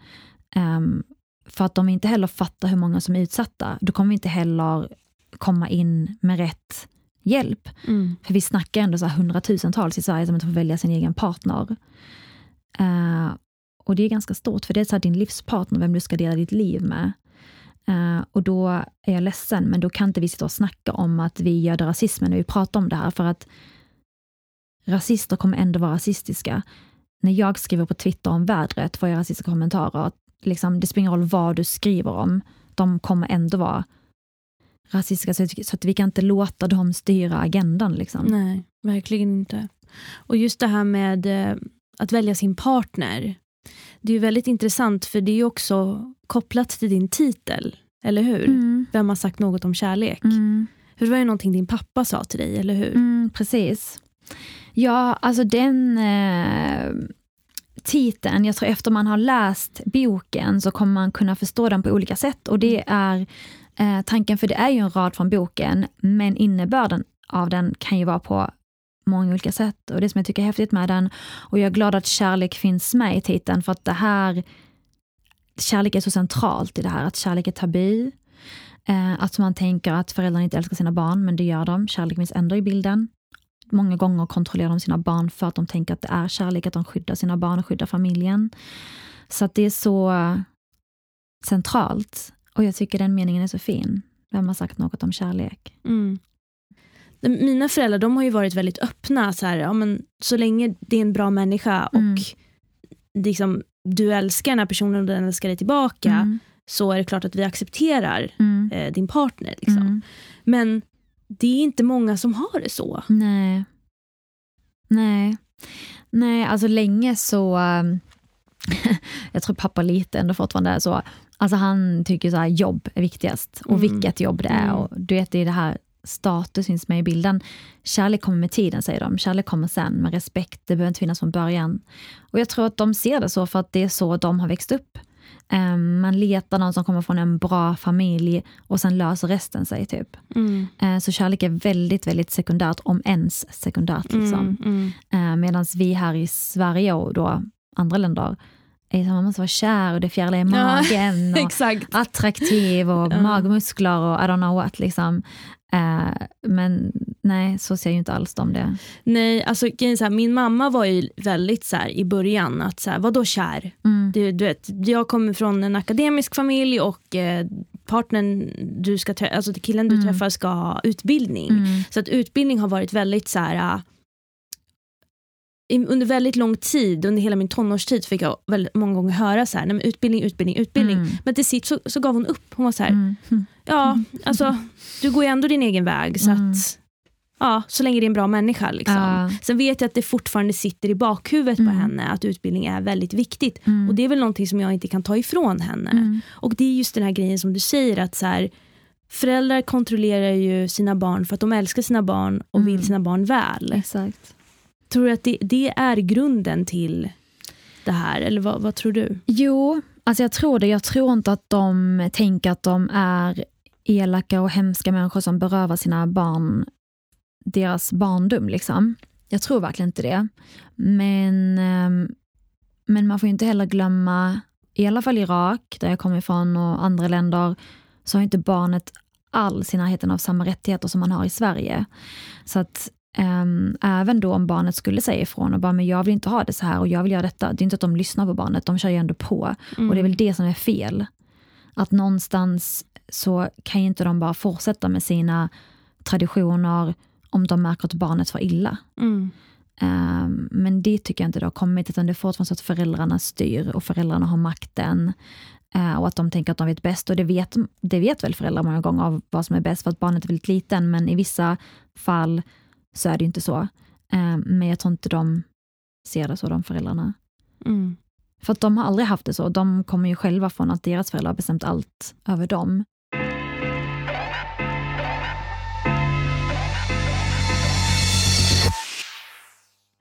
Um, för att om vi inte heller fattar hur många som är utsatta, då kommer vi inte heller komma in med rätt hjälp. Mm. För vi snackar ändå så hundratusentals i Sverige som inte får välja sin egen partner. Uh, och det är ganska stort, för det är så din livspartner, vem du ska dela ditt liv med. Uh, och då är jag ledsen, men då kan inte vi sitta och snacka om att vi göder rasismen när vi pratar om det här, för att rasister kommer ändå vara rasistiska. När jag skriver på Twitter om vädret får jag rasistiska kommentarer. Liksom, det spelar ingen roll vad du skriver om, de kommer ändå vara rasistiska, så att vi kan inte låta dem styra agendan. Liksom.
Nej, verkligen inte. Och just det här med eh, att välja sin partner. Det är väldigt intressant för det är också kopplat till din titel, eller hur? Mm. Vem har sagt något om kärlek? Mm. För det var ju någonting din pappa sa till dig, eller hur?
Mm, precis. Ja, alltså den eh, titeln, jag tror efter man har läst boken så kommer man kunna förstå den på olika sätt. Och det är eh, tanken, för det är ju en rad från boken, men innebörden av den kan ju vara på många olika sätt. Och det som jag tycker är häftigt med den, och jag är glad att kärlek finns med i titeln, för att det här, kärlek är så centralt i det här, att kärlek är tabu. Eh, att man tänker att föräldrarna inte älskar sina barn, men det gör de. Kärlek finns ändå i bilden. Många gånger kontrollerar de sina barn för att de tänker att det är kärlek, att de skyddar sina barn och skyddar familjen. Så att det är så centralt. Och jag tycker den meningen är så fin. Vem har sagt något om kärlek?
Mm mina föräldrar de har ju varit väldigt öppna. Så, här, ja, men, så länge det är en bra människa mm. och liksom, du älskar den här personen och den älskar dig tillbaka mm. så är det klart att vi accepterar mm. eh, din partner. Liksom. Mm. Men det är inte många som har det så.
Nej. Nej. Nej, alltså länge så... Um, jag tror pappa lite ändå fortfarande är så. Alltså han tycker så här, jobb är viktigast och mm. vilket jobb det är. Mm. Och du vet, det är det här status finns med i bilden. Kärlek kommer med tiden, säger de. Kärlek kommer sen, men respekt, det behöver inte finnas från början. Och jag tror att de ser det så för att det är så de har växt upp. Um, man letar någon som kommer från en bra familj och sen löser resten sig. typ. Mm. Uh, så kärlek är väldigt, väldigt sekundärt, om ens sekundärt. Liksom. Mm, mm. Uh, Medan vi här i Sverige och då andra länder man måste vara kär och det fjärilar i magen. och
Exakt.
attraktiv och
Ja.
magmuskler och I don't know what. Liksom. Eh, men nej, så ser ju inte alls de det.
Nej, alltså så här, min mamma var ju väldigt så här i början att så här, vadå kär?
Mm.
Du, du vet, jag kommer från en akademisk familj och eh, partnern du ska alltså killen du
Mm.
träffar ska ha utbildning.
Mm.
Så att utbildning har varit väldigt så här. Under väldigt lång tid, under hela min tonårstid fick jag väldigt många gånger höra så här, nej men utbildning, utbildning, utbildning.
Mm.
Men till sist så, så gav hon upp. Hon var så här,
Mm. Mm.
ja alltså du går ju ändå din egen väg så
Mm.
att ja, så länge det är en bra människa. Liksom.
Ja.
Sen vet jag att det fortfarande sitter i bakhuvudet
Mm.
på henne att utbildning är väldigt viktigt.
Mm.
Och det är väl någonting som jag inte kan ta ifrån henne.
Mm.
Och det är just den här grejen som du säger att så här, föräldrar kontrollerar ju sina barn för att de älskar sina barn och
Mm.
vill sina barn väl.
Exakt.
Tror du att det, det är grunden till det här? Eller vad, vad tror du?
Jo, alltså jag tror det. Jag tror inte att de tänker att de är elaka och hemska människor som berövar sina barn deras barndom. Liksom. Jag tror verkligen inte det. Men, ehm, men man får inte heller glömma, i alla fall Irak, där jag kommer ifrån, och andra länder, så har inte barnet alls i närheten av samma rättigheter som man har i Sverige. Så att även då om barnet skulle säga ifrån och bara, men jag vill inte ha det så här och jag vill göra detta. Det är inte att de lyssnar på barnet, de kör ju ändå på. Och det är väl det som är fel. Att någonstans så kan ju inte de bara fortsätta med sina traditioner om de märker att barnet får illa.
Mm.
Ehm, men det tycker jag inte det har kommit, utan det är fortfarande så att föräldrarna styr och föräldrarna har makten. eh, och att de tänker att de vet bäst. Och det vet, det vet väl föräldrar många gånger av vad som är bäst, för att barnet är väldigt liten. Men i vissa fall så är det inte så. Ehm, men jag tror inte de ser det så, de föräldrarna.
Mm.
För att de har aldrig haft det så. De kommer ju själva från att deras föräldrar har bestämt allt över dem.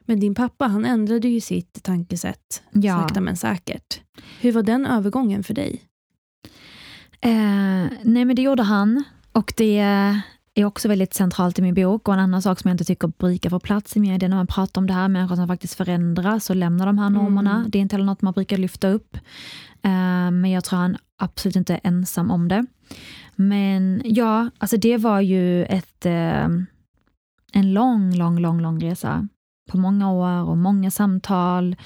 Men din pappa han ändrade ju sitt tankesätt
Ja.
sakta men säkert. Hur var den övergången för dig?
Eh, nej men det gjorde han. Och det är också väldigt centralt i min bok. Och en annan sak som jag inte tycker brukar få plats i media när man pratar om det här, människor som faktiskt förändras och lämnar de här normerna.
Mm.
Det är inte heller något man brukar lyfta upp. Eh, men jag tror han absolut inte är ensam om det. Men ja, alltså det var ju ett, eh, en lång, lång, lång, lång resa. På många år och många samtal.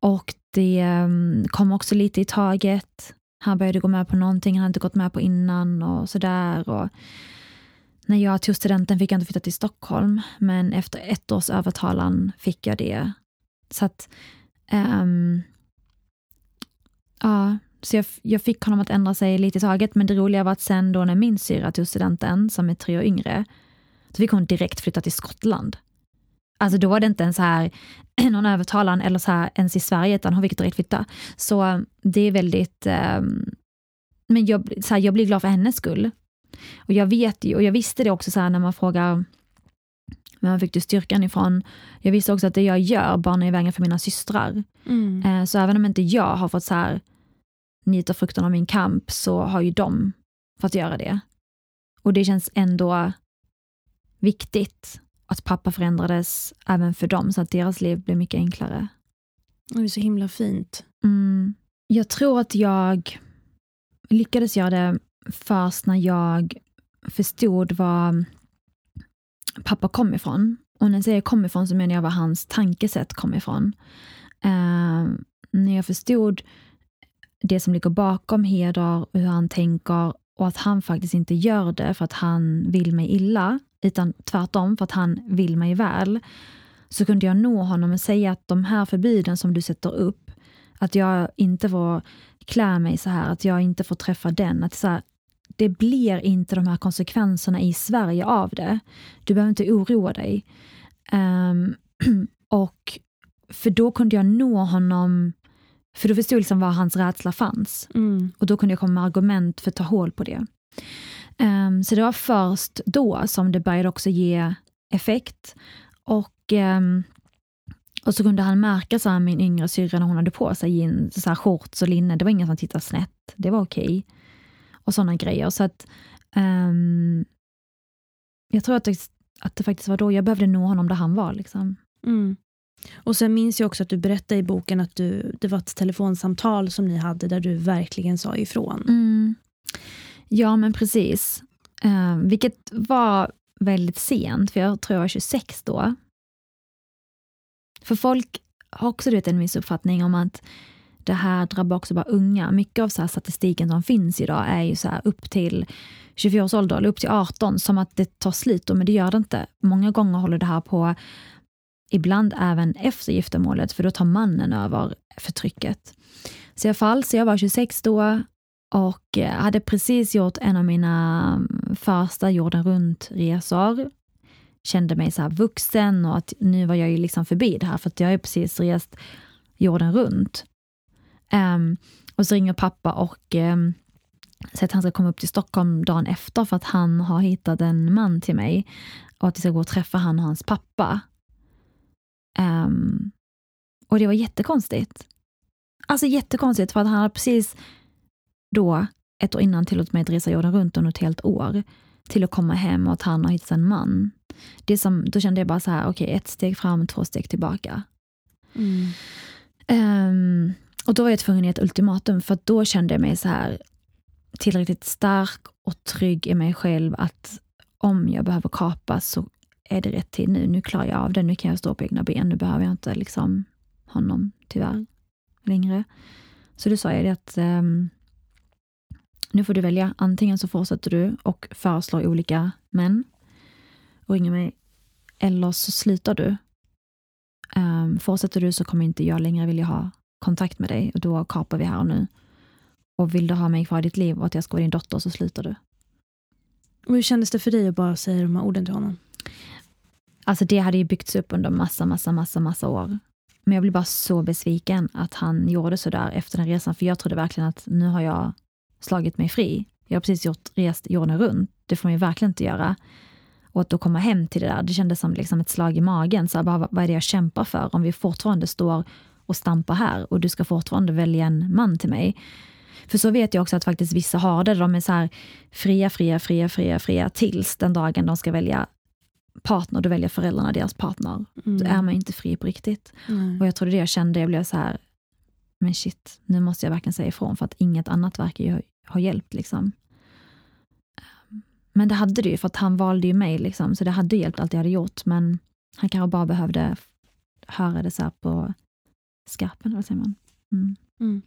Och det eh, kom också lite i taget. Han började gå med på någonting han inte gått med på innan och sådär. Och när jag tog studenten fick jag inte flytta till Stockholm, men efter ett års övertalan fick jag det. Så att, um, ja, så jag, jag fick honom att ändra sig lite i taget, men det roliga var att sen då när min syra tog studenten, som är tre år yngre, så fick hon direkt flytta till Skottland. Alltså då var det inte ens här någon övertalan eller så här ens i Sverige, utan hon fick direkt flytta. Så det är väldigt, um, men jag, så här, jag blir glad för hennes skull. Och jag vet ju, och jag visste det också så när man frågar var fick du styrkan ifrån? Jag visste också att det jag gör banar vägen för mina systrar.
Mm.
Eh, Så även om inte jag har fått så här njuta frukten av min kamp så har ju de fått göra det. Och det känns ändå viktigt att pappa förändrades även för dem så att deras liv blev mycket enklare.
Det är så himla fint.
Mm. Jag tror att jag lyckades göra det först när jag förstod var pappa kom ifrån. Och när jag säger kom ifrån så menar jag var hans tankesätt kom ifrån. Eh, när jag förstod det som ligger bakom heder och hur han tänker och att han faktiskt inte gör det för att han vill mig illa, utan tvärtom för att han vill mig väl, så kunde jag nå honom och säga att de här förbuden som du sätter upp, att jag inte får klä mig så här, att jag inte får träffa den, att så här, det blir inte de här konsekvenserna i Sverige av det. Du behöver inte oroa dig. Ehm, och för då kunde jag nå honom, för då förstod jag liksom var hans rädsla fanns.
Mm.
Och då kunde jag komma med argument för att ta hål på det. Ehm, så det var först då som det började också ge effekt. Och, ehm, och så kunde han märka så här, min yngre syrra när hon hade på sig jeans, så här, shorts och linne, det var ingen som tittade snett, det var okej. Och sådana grejer. Så att ehm, jag tror att det, att det faktiskt var då jag behövde nå honom där han var. Liksom.
Mm. Och sen minns jag också att du berättade i boken att du, det var ett telefonsamtal som ni hade där du verkligen sa ifrån.
Mm. Ja, men precis. Eh, vilket var väldigt sent, för jag tror jag var 26 då. För folk har också du vet, en missuppfattning om att det här drabbar också bara unga. Mycket av så här statistiken som finns idag är ju så upp till 24 års ålder, eller upp till 18, som att det tar slut, men det gör det inte. Många gånger håller det här på, ibland även efter giftermålet, för då tar mannen över förtrycket. Så i alla fall, så jag var 26 då och eh, hade precis gjort en av mina mm, första jorden runt-resor. Kände mig så här vuxen och att nu var jag ju liksom förbi det här, för att jag har precis rest jorden runt. Um, och så ringer pappa och um, säger att han ska komma upp till Stockholm dagen efter för att han har hittat en man till mig och att vi ska gå och träffa han och hans pappa. Um, och det var jättekonstigt. Alltså jättekonstigt för att han hade precis då, ett år innan, tillåtit mig att resa jorden runt under ett helt år till att komma hem och att han har hittat en man. Det som, då kände jag bara så här, okej, okay, ett steg fram, två steg tillbaka. Mm. Um, och då var jag tvungen att ge ett ultimatum, för då kände jag mig så här tillräckligt stark och trygg i mig själv att om jag behöver kapa så är det rätt tid nu. Nu klarar jag av det, nu kan jag stå på egna ben. Nu behöver jag inte liksom honom, tyvärr, längre. Så då sa jag det att um, nu får du välja. Antingen så fortsätter du och föreslår olika män och ringer mig. Eller så slutar du. Um, fortsätter du så kommer inte jag längre vilja ha kontakt med dig och då kapar vi här och nu. Och vill du ha mig kvar i ditt liv och att jag ska vara din dotter så slutar du.
Och hur kändes det för dig att bara säga de här orden till honom?
Alltså det hade ju byggts upp under massa, massa, massa, massa år. Men jag blev bara så besviken att han gjorde så där efter den resan, för jag trodde verkligen att nu har jag slagit mig fri. Jag har precis gjort, rest jorden runt. Det får man ju verkligen inte göra. Och att då komma hem till det där, det kändes som liksom ett slag i magen. Så bara, vad är det jag kämpar för om vi fortfarande står och stampar här och du ska fortfarande välja en man till mig? För så vet jag också att faktiskt vissa har det. De är så här fria, fria, fria, fria, fria tills den dagen de ska välja partner, då väljer föräldrarna deras partner. Mm. Då är man inte fri på riktigt. Mm. Och jag tror det jag kände, jag blev så här, men shit, nu måste jag verkligen säga ifrån för att inget annat verkar ju ha hjälpt. Liksom. Men det hade det ju, för att han valde ju mig, liksom, så det hade hjälpt allt jag hade gjort. Men han kanske bara behövde höra det så på skarpen, vad säger man? Mm. Mm.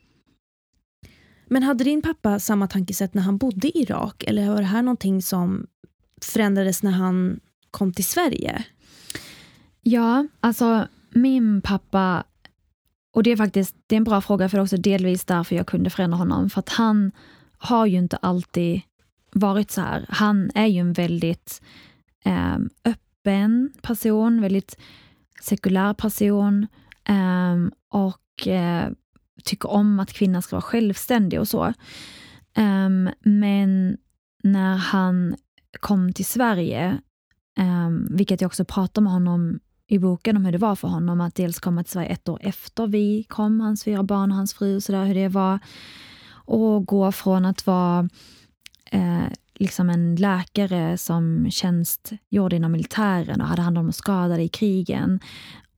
Men hade din pappa samma tankesätt när han bodde i Irak? Eller var det här någonting som förändrades när han kom till Sverige?
Ja, alltså min pappa och det är faktiskt det är en bra fråga, för det är också delvis därför jag kunde förändra honom. För att han har ju inte alltid varit så här. Han är ju en väldigt eh, öppen person, väldigt sekulär person eh, och eh, tycker om att kvinnan ska vara självständig och så. Um, men när han kom till Sverige, um, vilket jag också pratar med honom i boken om hur det var för honom att dels komma till Sverige ett år efter vi kom, hans fyra barn och hans fru och sådär, hur det var. Och gå från att vara eh, liksom en läkare som tjänstgjorde inom militären och hade hand om skadade i krigen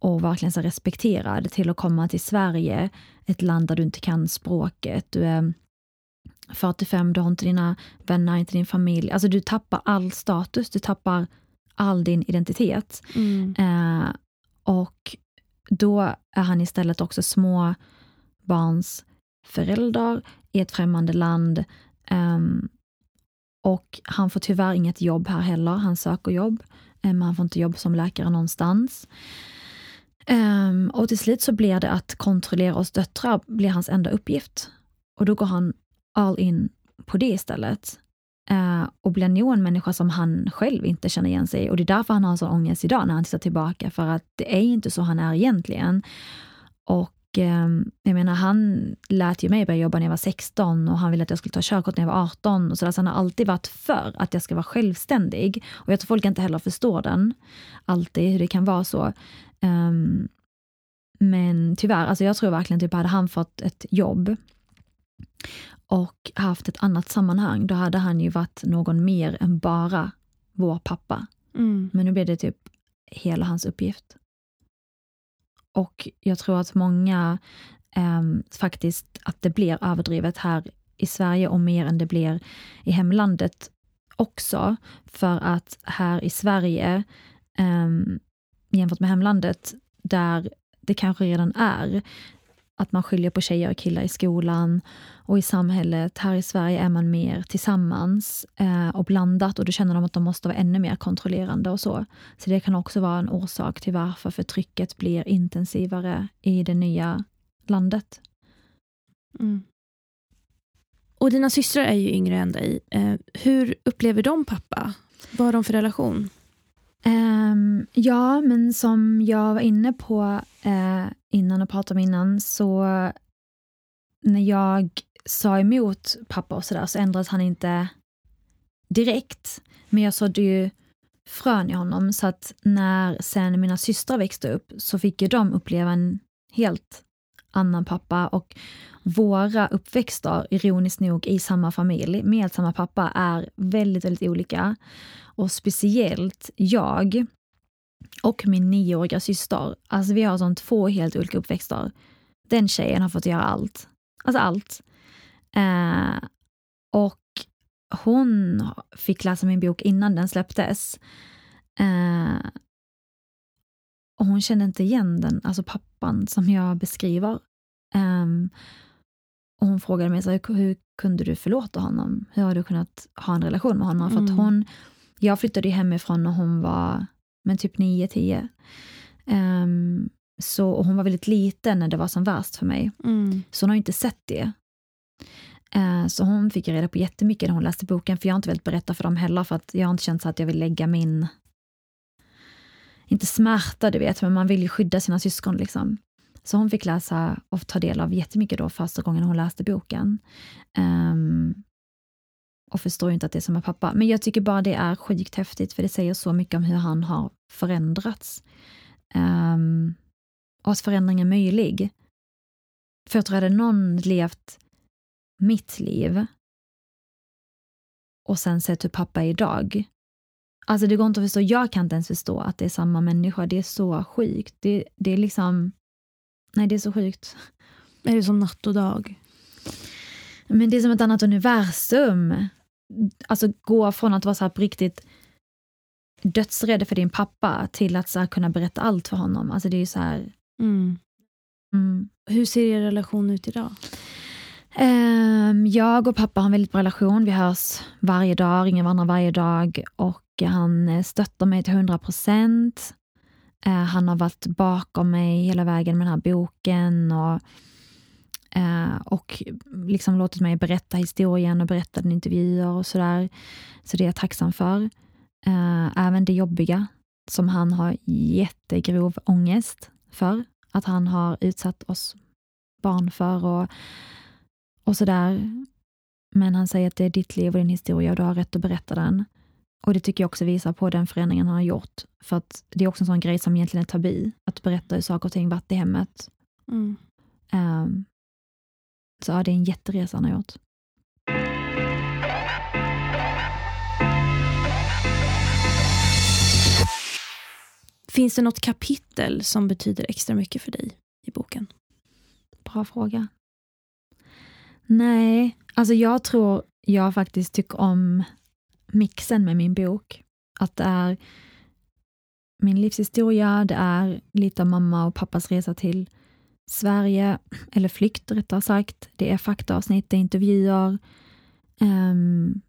och verkligen så respekterad till att komma till Sverige, ett land där du inte kan språket. Du är 45, du har inte dina vänner, inte din familj. Alltså du tappar all status, du tappar all din identitet. Mm. Eh, och då är han istället också små barns förälder i ett främmande land. Um, och han får tyvärr inget jobb här heller. Han söker jobb, eh, men han får inte jobb som läkare någonstans. Um, och till slut så blir det att kontrollera oss döttrar blir hans enda uppgift. Och då går han all in på det istället. Uh, och blir nog en människa som han själv inte känner igen sig i. Och det är därför han har sån ångest idag när han tittar tillbaka, för att det är inte så han är egentligen. Och jag menar, han lät ju mig börja jobba när jag var 16 och han ville att jag skulle ta körkort när jag var 18. Och så, där, så han har alltid varit för att jag ska vara självständig. Och jag tror folk inte heller förstår den, alltid, hur det kan vara så. Um, men tyvärr, alltså jag tror verkligen typ hade han fått ett jobb och haft ett annat sammanhang, då hade han ju varit någon mer än bara vår pappa. Mm. Men nu blev det typ hela hans uppgift. Och jag tror att många eh, faktiskt, att det blir överdrivet här i Sverige och mer än det blir i hemlandet också. För att här i Sverige, eh, jämfört med hemlandet, där det kanske redan är att man skiljer på tjejer och killar i skolan och i samhället. Här i Sverige är man mer tillsammans eh, och blandat och då känner de att de måste vara ännu mer kontrollerande och så. Så det kan också vara en orsak till varför förtrycket blir intensivare i det nya landet.
Mm. Och dina systrar är ju yngre än dig. Eh, hur upplever de pappa? Vad har de för relation?
Um, ja, men som jag var inne på uh, innan och pratade om innan, så när jag sa emot pappa och sådär så ändrades han inte direkt. Men jag sådde ju frön i honom så att när sen mina systrar växte upp så fick ju de uppleva en helt annan pappa och våra uppväxter, ironiskt nog, i samma familj med samma pappa är väldigt, väldigt olika. Och speciellt jag och min nioåriga syster, alltså vi har som två helt olika uppväxter. Den tjejen har fått göra allt. Alltså allt. Eh, och hon fick läsa min bok innan den släpptes. Eh, och hon kände inte igen den, alltså pappan som jag beskriver. Um, och hon frågade mig, så här, hur kunde du förlåta honom? Hur har du kunnat ha en relation med honom? Mm. För att mm. hon, jag flyttade hemifrån när hon var men typ 9-10. Um, ehm, så, och hon var väldigt liten när det var som värst för mig. Mm. Så hon har inte sett det. Uh, så hon fick reda på jättemycket när hon läste boken, för jag har inte velat berätta för dem heller, för att jag har inte känt så att jag vill lägga min, inte smärta du vet, men man vill ju skydda sina syskon liksom. Så hon fick läsa och ta del av jättemycket då första gången hon läste boken. Um, och förstår inte att det är samma pappa. Men jag tycker bara det är sjukt häftigt, för det säger så mycket om hur han har förändrats. Um, och att förändring är möjlig. För jag tror att hade någon levt mitt liv och sen sett hur pappa är idag. Alltså det går inte att förstå, jag kan inte ens förstå att det är samma människa. Det är så sjukt. Det, det är liksom, nej det är så sjukt.
Är det som natt och dag?
Men det är som ett annat universum alltså gå från att vara så här på riktigt dödsrädd för din pappa till att så här, kunna berätta allt för honom. Alltså det är ju så här... Mm.
Mm. Hur ser er relation ut idag?
Um, jag och pappa har en väldigt bra relation. Vi hörs varje dag, ringer varandra varje dag och han stöttar mig till 100 procent. Uh, han har varit bakom mig hela vägen med den här boken och Eh, och liksom låtit mig berätta historien och berätta den intervjuer och sådär. Så det är jag tacksam för. Eh, även det jobbiga som han har jättegrov ångest för. Att han har utsatt oss barn för och, och sådär. Men han säger att det är ditt liv och din historia och du har rätt att berätta den. Och det tycker jag också visar på den förändringen han har gjort. För att det är också en sån grej som egentligen är tabu, att berätta hur saker och ting varit i hemmet. Mm. Um, så ja, det är en jätteresa han har gjort.
Finns det något kapitel som betyder extra mycket för dig i boken?
Bra fråga. Nej, alltså jag tror jag faktiskt tycker om mixen med min bok. Att det är min livshistoria, det är lite av mamma och pappas resa till Sverige, eller flykt rättare sagt. Det är faktaavsnitt, det är intervjuer. Um,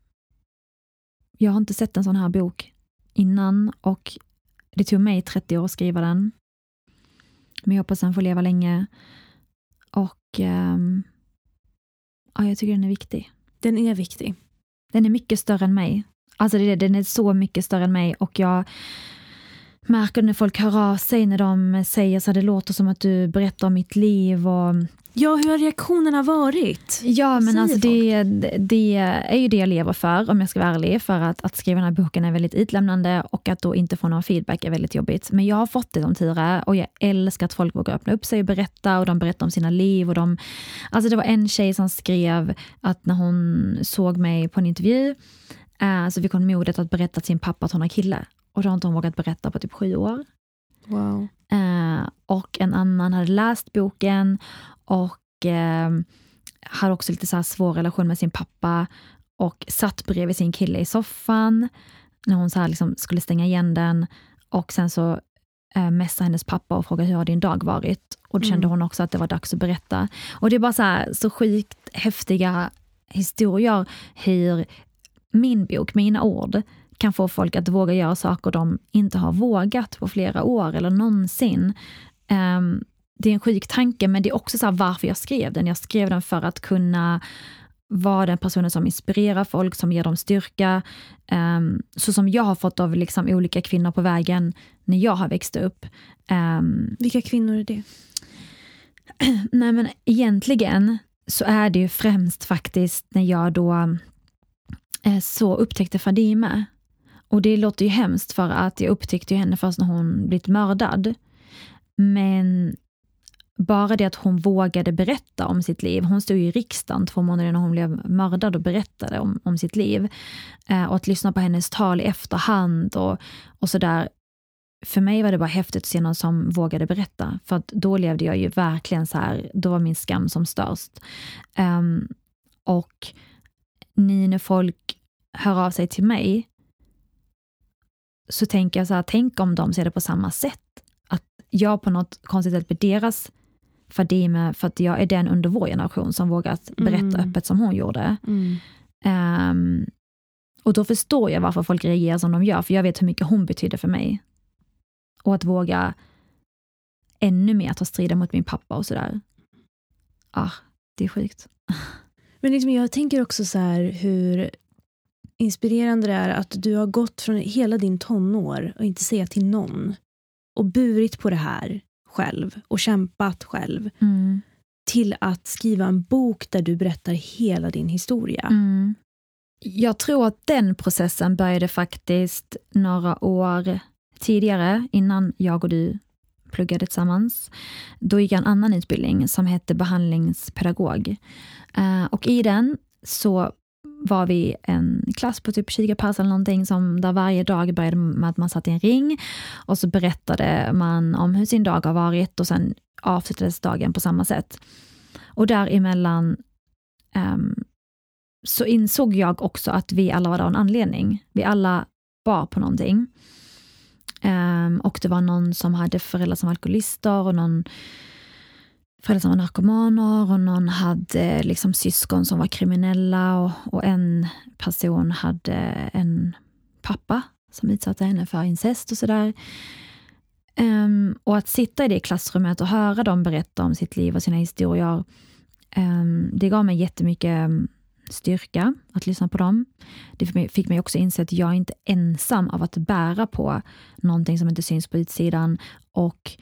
jag har inte sett en sån här bok innan och det tog mig 30 år att skriva den. Men jag hoppas den får leva länge. Och um, ja, jag tycker den är viktig.
Den är viktig.
Den är mycket större än mig. Alltså det, den är så mycket större än mig och jag märker när folk hör av sig när de säger så det låter som att du berättar om mitt liv. Och...
Ja, hur har reaktionerna varit?
Ja, men alltså det, det, är ju det jag lever för, om jag ska vara ärlig. För att, att skriva den här boken är väldigt utlämnande och att då inte få någon feedback är väldigt jobbigt. Men jag har fått det som tur är och jag älskar att folk vågar öppna upp sig och berätta och de berättar om sina liv. Och de, alltså det var en tjej som skrev att när hon såg mig på en intervju eh, så fick hon modet att berätta till sin pappa att hon har kille. Och det har inte hon vågat berätta på typ sju år.
Wow.
Eh, och en annan hade läst boken och eh, hade också lite så här svår relation med sin pappa och satt bredvid sin kille i soffan när hon så här liksom skulle stänga igen den. Och sen så eh, messade hennes pappa och frågade hur har din dag varit? Och då kände mm. hon också att det var dags att berätta. Och det är bara så, här, så sjukt häftiga historier hur min bok, mina ord, kan få folk att våga göra saker de inte har vågat på flera år eller någonsin. Um, det är en sjuk tanke, men det är också så varför jag skrev den. Jag skrev den för att kunna vara den personen som inspirerar folk, som ger dem styrka. Um, så som jag har fått av liksom olika kvinnor på vägen när jag har växt upp.
Um, Vilka kvinnor är det?
Nej men egentligen så är det ju främst faktiskt när jag då eh, så upptäckte Fadime. Och det låter ju hemskt för att jag upptäckte henne först när hon blivit mördad. Men bara det att hon vågade berätta om sitt liv. Hon stod i riksdagen två månader när hon blev mördad och berättade om, om sitt liv. Eh, och att lyssna på hennes tal i efterhand och, och sådär. För mig var det bara häftigt att se någon som vågade berätta. För att då levde jag ju verkligen så här, då var min skam som störst. Um, och ni när folk hör av sig till mig så tänker jag så här, tänk om de ser det på samma sätt. Att jag på något konstigt sätt blir deras Fadime för att jag är den under vår generation som vågat berätta mm. öppet som hon gjorde. Mm. Um, och då förstår jag varför folk reagerar som de gör, för jag vet hur mycket hon betydde för mig. Och att våga ännu mer ta striden mot min pappa och sådär. Ah, det är sjukt.
Men liksom jag tänker också så här hur inspirerande det är att du har gått från hela din tonår och inte säga till någon och burit på det här själv och kämpat själv mm. till att skriva en bok där du berättar hela din historia. Mm.
Jag tror att den processen började faktiskt några år tidigare, innan jag och du pluggade tillsammans. Då gick jag en annan utbildning som hette behandlingspedagog. Uh, och i den så var vi en klass på typ 20 pers eller någonting som där varje dag började med att man satt i en ring och så berättade man om hur sin dag har varit och sen avslutades dagen på samma sätt. Och däremellan um, så insåg jag också att vi alla var där av en anledning. Vi alla bar på någonting. Um, och det var någon som hade föräldrar som var alkoholister och någon föräldrar som var narkomaner och någon hade liksom syskon som var kriminella och, och en person hade en pappa som utsatte henne för incest och sådär. Um, och att sitta i det klassrummet och höra dem berätta om sitt liv och sina historier, um, det gav mig jättemycket ehm, styrka att lyssna på dem. Det fick mig också inse att jag är inte ensam av att bära på någonting som inte syns på utsidan och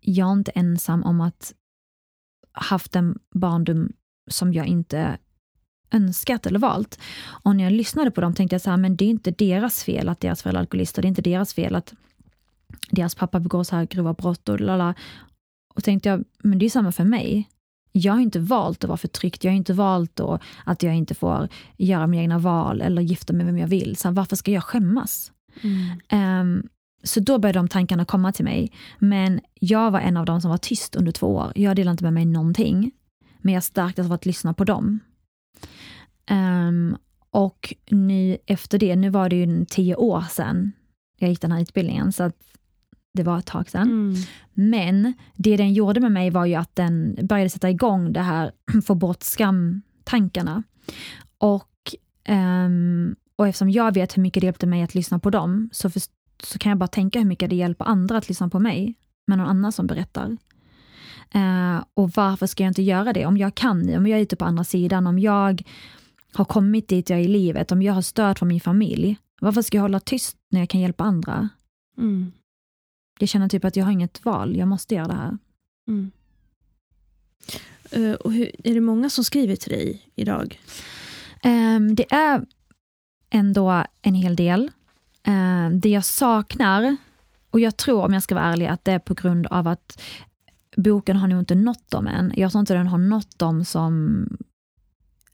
jag är inte ensam om att haft en barndom som jag inte önskat eller valt. Och när jag lyssnade på dem tänkte jag så här, men det är inte deras fel att deras föräldrar är alkoholister. Det är inte deras fel att deras pappa begår så här grova brott och lala. Och tänkte jag, men det är samma för mig. Jag har inte valt att vara förtryckt. Jag har inte valt att jag inte får göra mina egna val eller gifta mig med vem jag vill. Så här, varför ska jag skämmas? Mm. Um, så då började de tankarna komma till mig. Men jag var en av dem som var tyst under två år. Jag delade inte med mig någonting. Men jag stärktes av att lyssna på dem. Um, och nu efter det, nu var det ju tio år sedan jag gick den här utbildningen, så det var ett tag sedan. Mm. Men det den gjorde med mig var ju att den började sätta igång det här, få bort skamtankarna. Och, um, och eftersom jag vet hur mycket det hjälpte mig att lyssna på dem, så, för, så kan jag bara tänka hur mycket det hjälper andra att lyssna på mig, med någon annan som berättar. Uh, och varför ska jag inte göra det? Om jag kan om jag är ute på andra sidan, om jag har kommit dit jag är i livet, om jag har stöd från min familj, varför ska jag hålla tyst när jag kan hjälpa andra? Mm. Jag känner typ att jag har inget val, jag måste göra det här. Mm.
Uh, och hur, är det många som skriver till dig idag?
Um, det är ändå en hel del eh, det jag saknar, och jag tror om jag ska vara ärlig att det är på grund av att boken har nog inte nått dem än. Jag tror inte den har nått dem som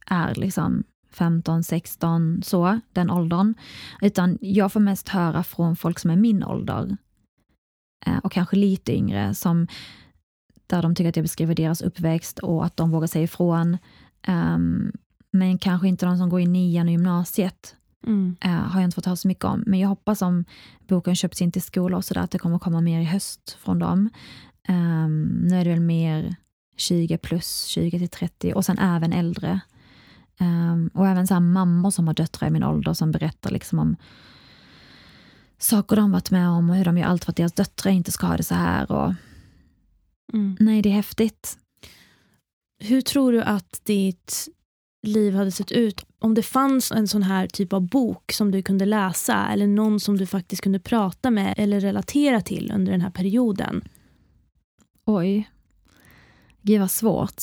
är liksom 15, 16, så, den åldern. Utan jag får mest höra från folk som är min ålder. eh, och kanske lite yngre som där de tycker att jag beskriver deras uppväxt och att de vågar säga ifrån. Um, men kanske inte de som går i nian och gymnasiet. Mm. Uh, har jag inte fått höra så mycket om. Men jag hoppas om boken köps in till skolor och sådär att det kommer komma mer i höst från dem. Um, nu är det väl mer 20 plus, 20 till 30 och sen även äldre. Um, och även så här mammor som har döttrar i min ålder som berättar liksom om saker de varit med om och hur de gör allt för att deras döttrar inte ska ha det så här. Och... Mm. Nej, det är häftigt.
Hur tror du att ditt liv hade sett ut om det fanns en sån här typ av bok som du kunde läsa eller någon som du faktiskt kunde prata med eller relatera till under den här perioden?
Oj. Gud vad svårt.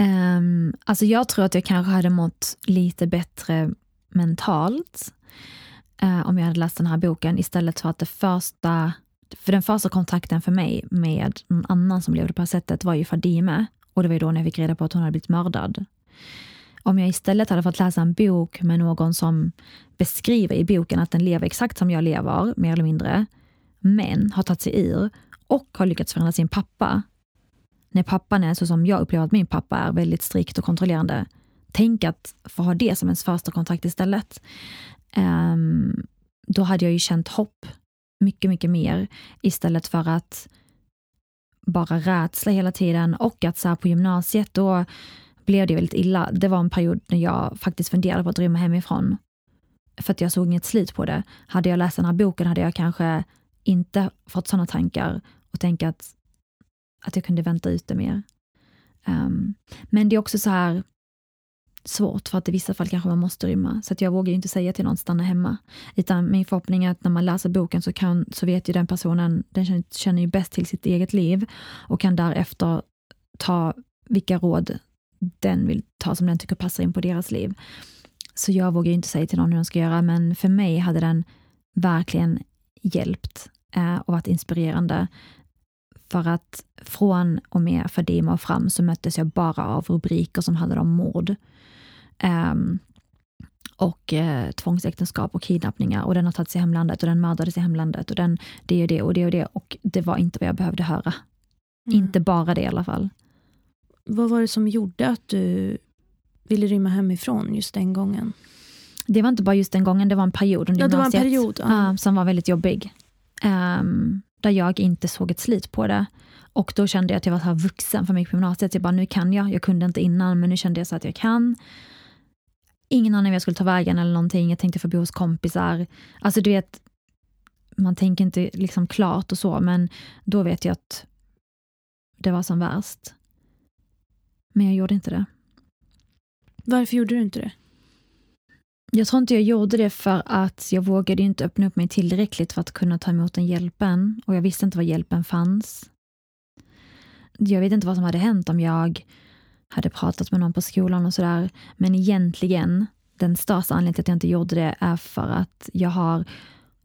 Um, alltså jag tror att jag kanske hade mått lite bättre mentalt uh, om jag hade läst den här boken istället för att det första, för den första kontakten för mig med någon annan som levde på det här sättet var ju Fadime och det var ju då när jag fick reda på att hon hade blivit mördad. Om jag istället hade fått läsa en bok med någon som beskriver i boken att den lever exakt som jag lever, mer eller mindre, men har tagit sig ur och har lyckats förändra sin pappa. När pappan är så som jag upplever att min pappa är, väldigt strikt och kontrollerande. Tänk att få ha det som ens första kontakt istället. Um, då hade jag ju känt hopp mycket, mycket mer istället för att bara rädsla hela tiden och att så här på gymnasiet då blev det väldigt illa. Det var en period när jag faktiskt funderade på att rymma hemifrån. För att jag såg inget slut på det. Hade jag läst den här boken hade jag kanske inte fått sådana tankar och tänka att, att jag kunde vänta ut det mer. Um, men det är också så här svårt för att i vissa fall kanske man måste rymma. Så att jag vågar inte säga till någon stanna hemma. Utan min förhoppning är att när man läser boken så, kan, så vet ju den personen, den känner, känner ju bäst till sitt eget liv och kan därefter ta vilka råd den vill ta som den tycker passar in på deras liv. Så jag vågar inte säga till någon hur de ska göra, men för mig hade den verkligen hjälpt eh, och varit inspirerande. För att från och med Fadima och fram så möttes jag bara av rubriker som handlade om mord. Um, och eh, tvångsäktenskap och kidnappningar och den har tagits i hemlandet och den mördades i hemlandet och den det och det och det och det och det var inte vad jag behövde höra. Mm. Inte bara det i alla fall.
Vad var det som gjorde att du ville rymma hemifrån just den gången?
Det var inte bara just den gången, det var en period under
ja, det var en period, ja.
uh, som var väldigt jobbig. Um, där jag inte såg ett slut på det. Och då kände jag att jag var så här vuxen för mig på gymnasiet. Jag bara, nu kan jag. Jag kunde inte innan, men nu kände jag så att jag kan. Ingen aning om jag skulle ta vägen eller någonting. Jag tänkte få bo hos kompisar. Alltså du vet, man tänker inte liksom klart och så, men då vet jag att det var som värst. Men jag gjorde inte det.
Varför gjorde du inte det?
Jag tror inte jag gjorde det för att jag vågade inte öppna upp mig tillräckligt för att kunna ta emot den hjälpen och jag visste inte var hjälpen fanns. Jag vet inte vad som hade hänt om jag hade pratat med någon på skolan och sådär. Men egentligen, den största anledningen till att jag inte gjorde det är för att jag har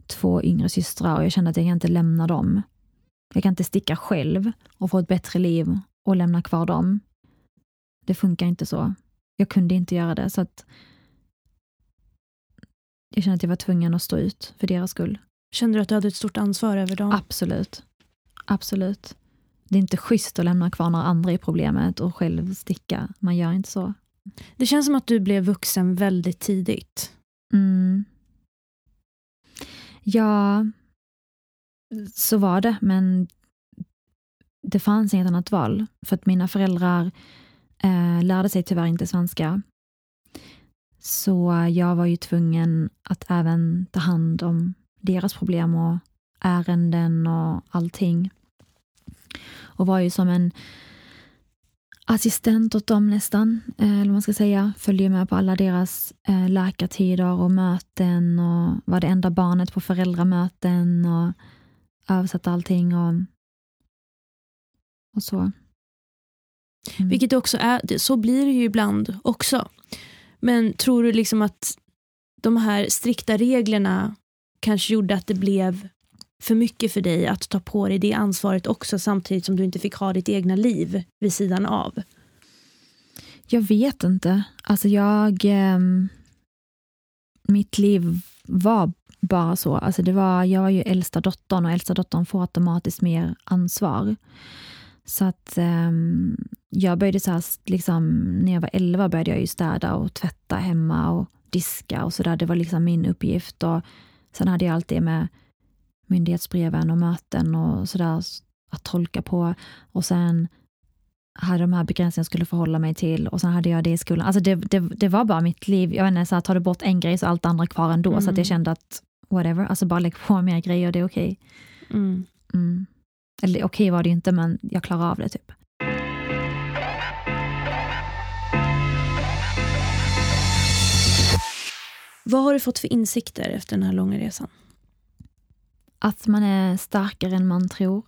två yngre systrar och jag kände att jag kan inte lämna dem. Jag kan inte sticka själv och få ett bättre liv och lämna kvar dem. Det funkar inte så. Jag kunde inte göra det. så att Jag kände att jag var tvungen att stå ut för deras skull.
Kände du att du hade ett stort ansvar över dem?
Absolut. Absolut. Det är inte schysst att lämna kvar några andra i problemet och själv sticka. Man gör inte så.
Det känns som att du blev vuxen väldigt tidigt.
Mm. Ja, så var det, men det fanns inget annat val. För att mina föräldrar eh, lärde sig tyvärr inte svenska. Så jag var ju tvungen att även ta hand om deras problem och ärenden och allting. Och var ju som en assistent åt dem nästan, eh, eller vad man ska säga. Följde med på alla deras eh, läkartider och möten och var det enda barnet på föräldramöten och översatte allting och, och så.
Mm. Vilket också är, så blir det ju ibland också. Men tror du liksom att de här strikta reglerna kanske gjorde att det blev för mycket för dig att ta på dig det ansvaret också samtidigt som du inte fick ha ditt egna liv vid sidan av?
Jag vet inte. Alltså jag... Eh, mitt liv var bara så. Alltså det var, jag var ju äldsta dottern och äldsta dottern får automatiskt mer ansvar. Så att um, jag började så här, liksom, när jag var 11 började jag ju städa och tvätta hemma och diska och sådär. Det var liksom min uppgift. Och sen hade jag alltid med myndighetsbreven och möten och sådär att tolka på. Och sen hade de här begränsningarna skulle förhålla mig till och sen hade jag det i skolan. Alltså det, det, det var bara mitt liv. Jag vet inte, så här, tar du bort en grej så är allt andra kvar ändå. Mm. Så att jag mm. kände att whatever, alltså bara lägg på mer grejer, det är okej. Okay. Mm. Mm. Eller okej okay var det ju inte, men jag klarar av det typ.
Vad har du fått för insikter efter den här långa resan?
Att man är starkare än man tror.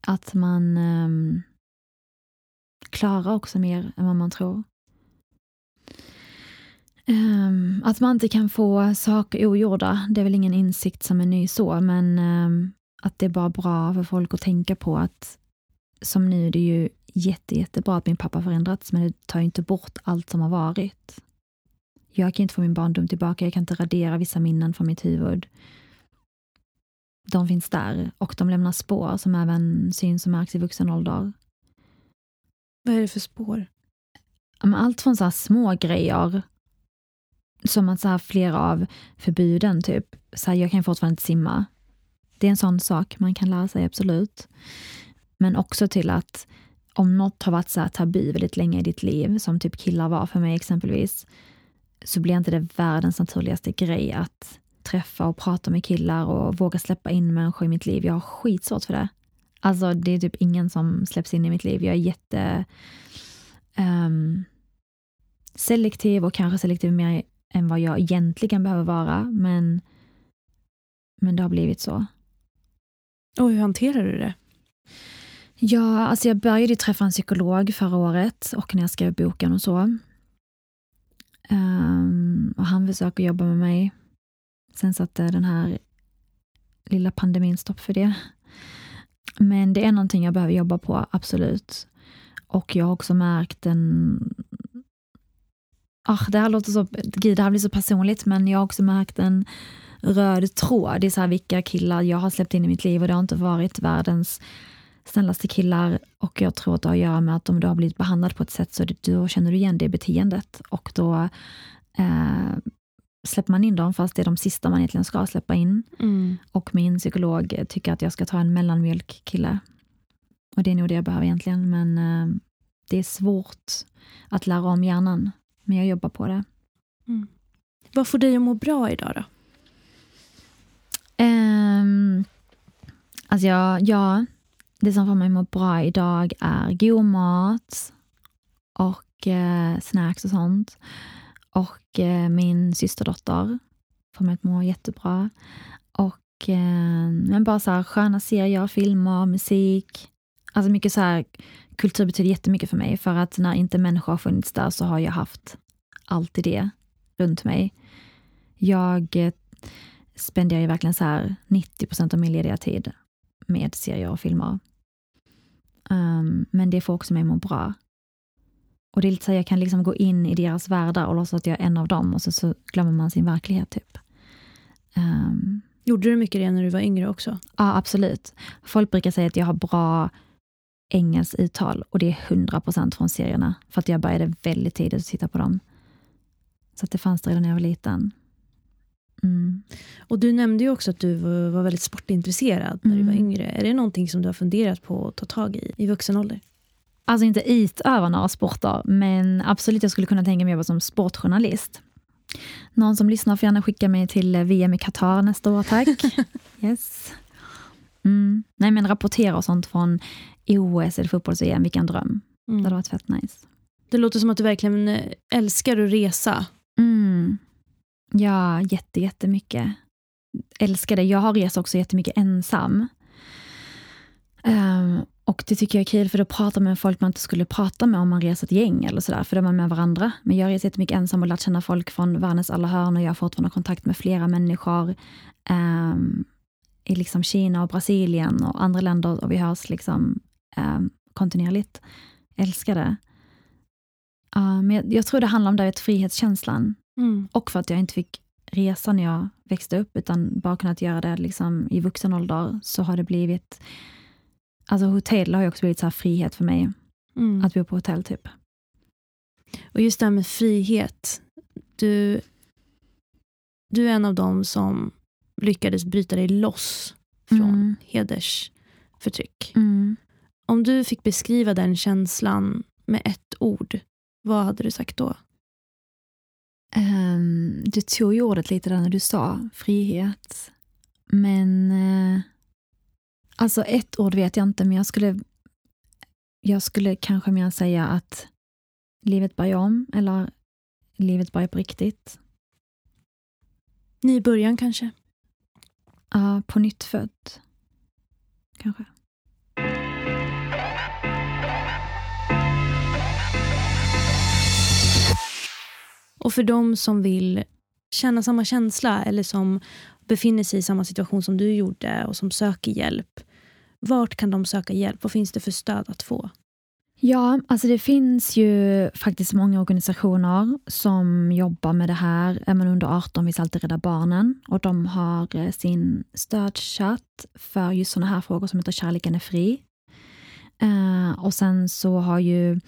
Att man um, klarar också mer än vad man tror. Um, att man inte kan få saker ogjorda, det är väl ingen insikt som är ny så, men um, att det är bara bra för folk att tänka på att som nu, det är ju jätte, jättebra att min pappa förändrats, men det tar inte bort allt som har varit. Jag kan inte få min barndom tillbaka, jag kan inte radera vissa minnen från mitt huvud. De finns där och de lämnar spår som även syns och märks i vuxen ålder.
Vad är det för spår?
Allt från så här små grejer som att så flera av förbuden, typ, så här, jag kan fortfarande inte simma. Det är en sån sak man kan lära sig, absolut. Men också till att om något har varit så här tabu väldigt länge i ditt liv, som typ killar var för mig exempelvis, så blir inte det världens naturligaste grej att träffa och prata med killar och våga släppa in människor i mitt liv. Jag har skitsvårt för det. Alltså det är typ ingen som släpps in i mitt liv. Jag är jätte um, selektiv och kanske selektiv mer än vad jag egentligen behöver vara. Men, men det har blivit så.
Och hur hanterar du det?
Ja, alltså jag började träffa en psykolog förra året och när jag skrev boken och så. Um, och han försöker jobba med mig. Sen satte den här lilla pandemin stopp för det. Men det är någonting jag behöver jobba på, absolut. Och jag har också märkt en... Ah, det här låter så... Gud, det här blir så personligt, men jag har också märkt en röd tråd i så här vilka killar jag har släppt in i mitt liv och det har inte varit världens snällaste killar och jag tror att det har att göra med att om du har blivit behandlad på ett sätt så då känner du igen det beteendet och då eh, släpper man in dem fast det är de sista man egentligen ska släppa in. Mm. Och min psykolog tycker att jag ska ta en mellanmjölkkille. Och det är nog det jag behöver egentligen, men eh, det är svårt att lära om hjärnan. Men jag jobbar på det.
Mm. Vad får dig att må bra idag då?
Um, alltså jag, ja, det som får mig att må bra idag är god mat och eh, snacks och sånt. Och eh, min systerdotter får mig att må jättebra. Och eh, men bara så här, sköna serier, filmer, musik. Alltså mycket så här, kultur betyder jättemycket för mig för att när inte människor har funnits där så har jag haft alltid det runt mig. Jag eh, spenderar ju verkligen så här 90 procent av min lediga tid med serier och filmer. Um, men det får också mig att må bra. Och det är lite så att jag kan liksom gå in i deras världar och låtsas att jag är en av dem och så, så glömmer man sin verklighet. typ. Um,
Gjorde du mycket det när du var yngre också?
Ja, absolut. Folk brukar säga att jag har bra engelskt uttal och det är 100% från serierna. För att jag började väldigt tidigt att titta på dem. Så att det fanns det redan när jag var liten.
Mm. Och Du nämnde ju också att du var väldigt sportintresserad när mm. du var mm. yngre. Är det någonting som du har funderat på att ta tag i i vuxen ålder?
Alltså inte utöva några sporter, men absolut jag skulle kunna tänka mig att jobba som sportjournalist. Någon som lyssnar får gärna skicka mig till VM i Qatar nästa år, tack. yes. Mm. Nej, men rapportera och sånt från OS eller fotbolls-EM, vilken dröm. Mm. Det hade varit fett nice.
Det låter som att du verkligen eh, älskar att resa.
Mm. Ja, jätte, jättemycket. Älskar det. Jag har rest också jättemycket ensam. Um, och det tycker jag är kul, för då pratar man med folk man inte skulle prata med om man reser ett gäng eller sådär, för då är man med varandra. Men jag reser jättemycket ensam och lärt känna folk från världens alla hörn och jag har fortfarande kontakt med flera människor um, i liksom Kina och Brasilien och andra länder och vi hörs liksom um, kontinuerligt. Älskar det. Uh, men jag, jag, tror det handlar om det, frihetskänslan. Mm. Och för att jag inte fick resa när jag växte upp, utan bara kunnat göra det liksom i vuxen ålder, så har det blivit... Alltså hotell har ju också blivit så frihet för mig. Mm. Att bo på hotell, typ.
Och just det här med frihet. Du, du är en av dem som lyckades bryta dig loss från mm. hedersförtryck.
Mm.
Om du fick beskriva den känslan med ett ord, vad hade du sagt då?
Um, du tog ju ordet lite där när du sa frihet. Men uh, alltså ett ord vet jag inte, men jag skulle, jag skulle kanske mer säga att livet börjar om eller livet börjar på riktigt.
Ny början kanske?
Ja, uh, på nytt född. Kanske.
Och för de som vill känna samma känsla eller som befinner sig i samma situation som du gjorde och som söker hjälp. Vart kan de söka hjälp? Vad finns det för stöd att få?
Ja, alltså det finns ju faktiskt många organisationer som jobbar med det här. Är man under 18 finns alltid Rädda Barnen och de har eh, sin stödchatt för just sådana här frågor som heter Kärleken är fri. Uh, och sen så har ju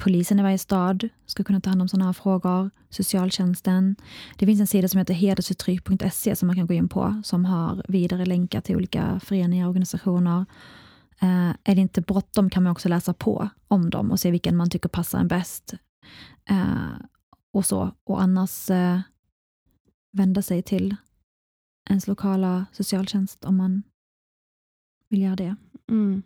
polisen i varje stad ska kunna ta hand om sådana här frågor, socialtjänsten. Det finns en sida som heter hedersförtryck.se som man kan gå in på som har vidare länkar till olika föreningar och organisationer. Eh, är det inte bråttom kan man också läsa på om dem och se vilken man tycker passar en bäst. Eh, och så. Och annars eh, vända sig till ens lokala socialtjänst om man vill göra det.
Mm.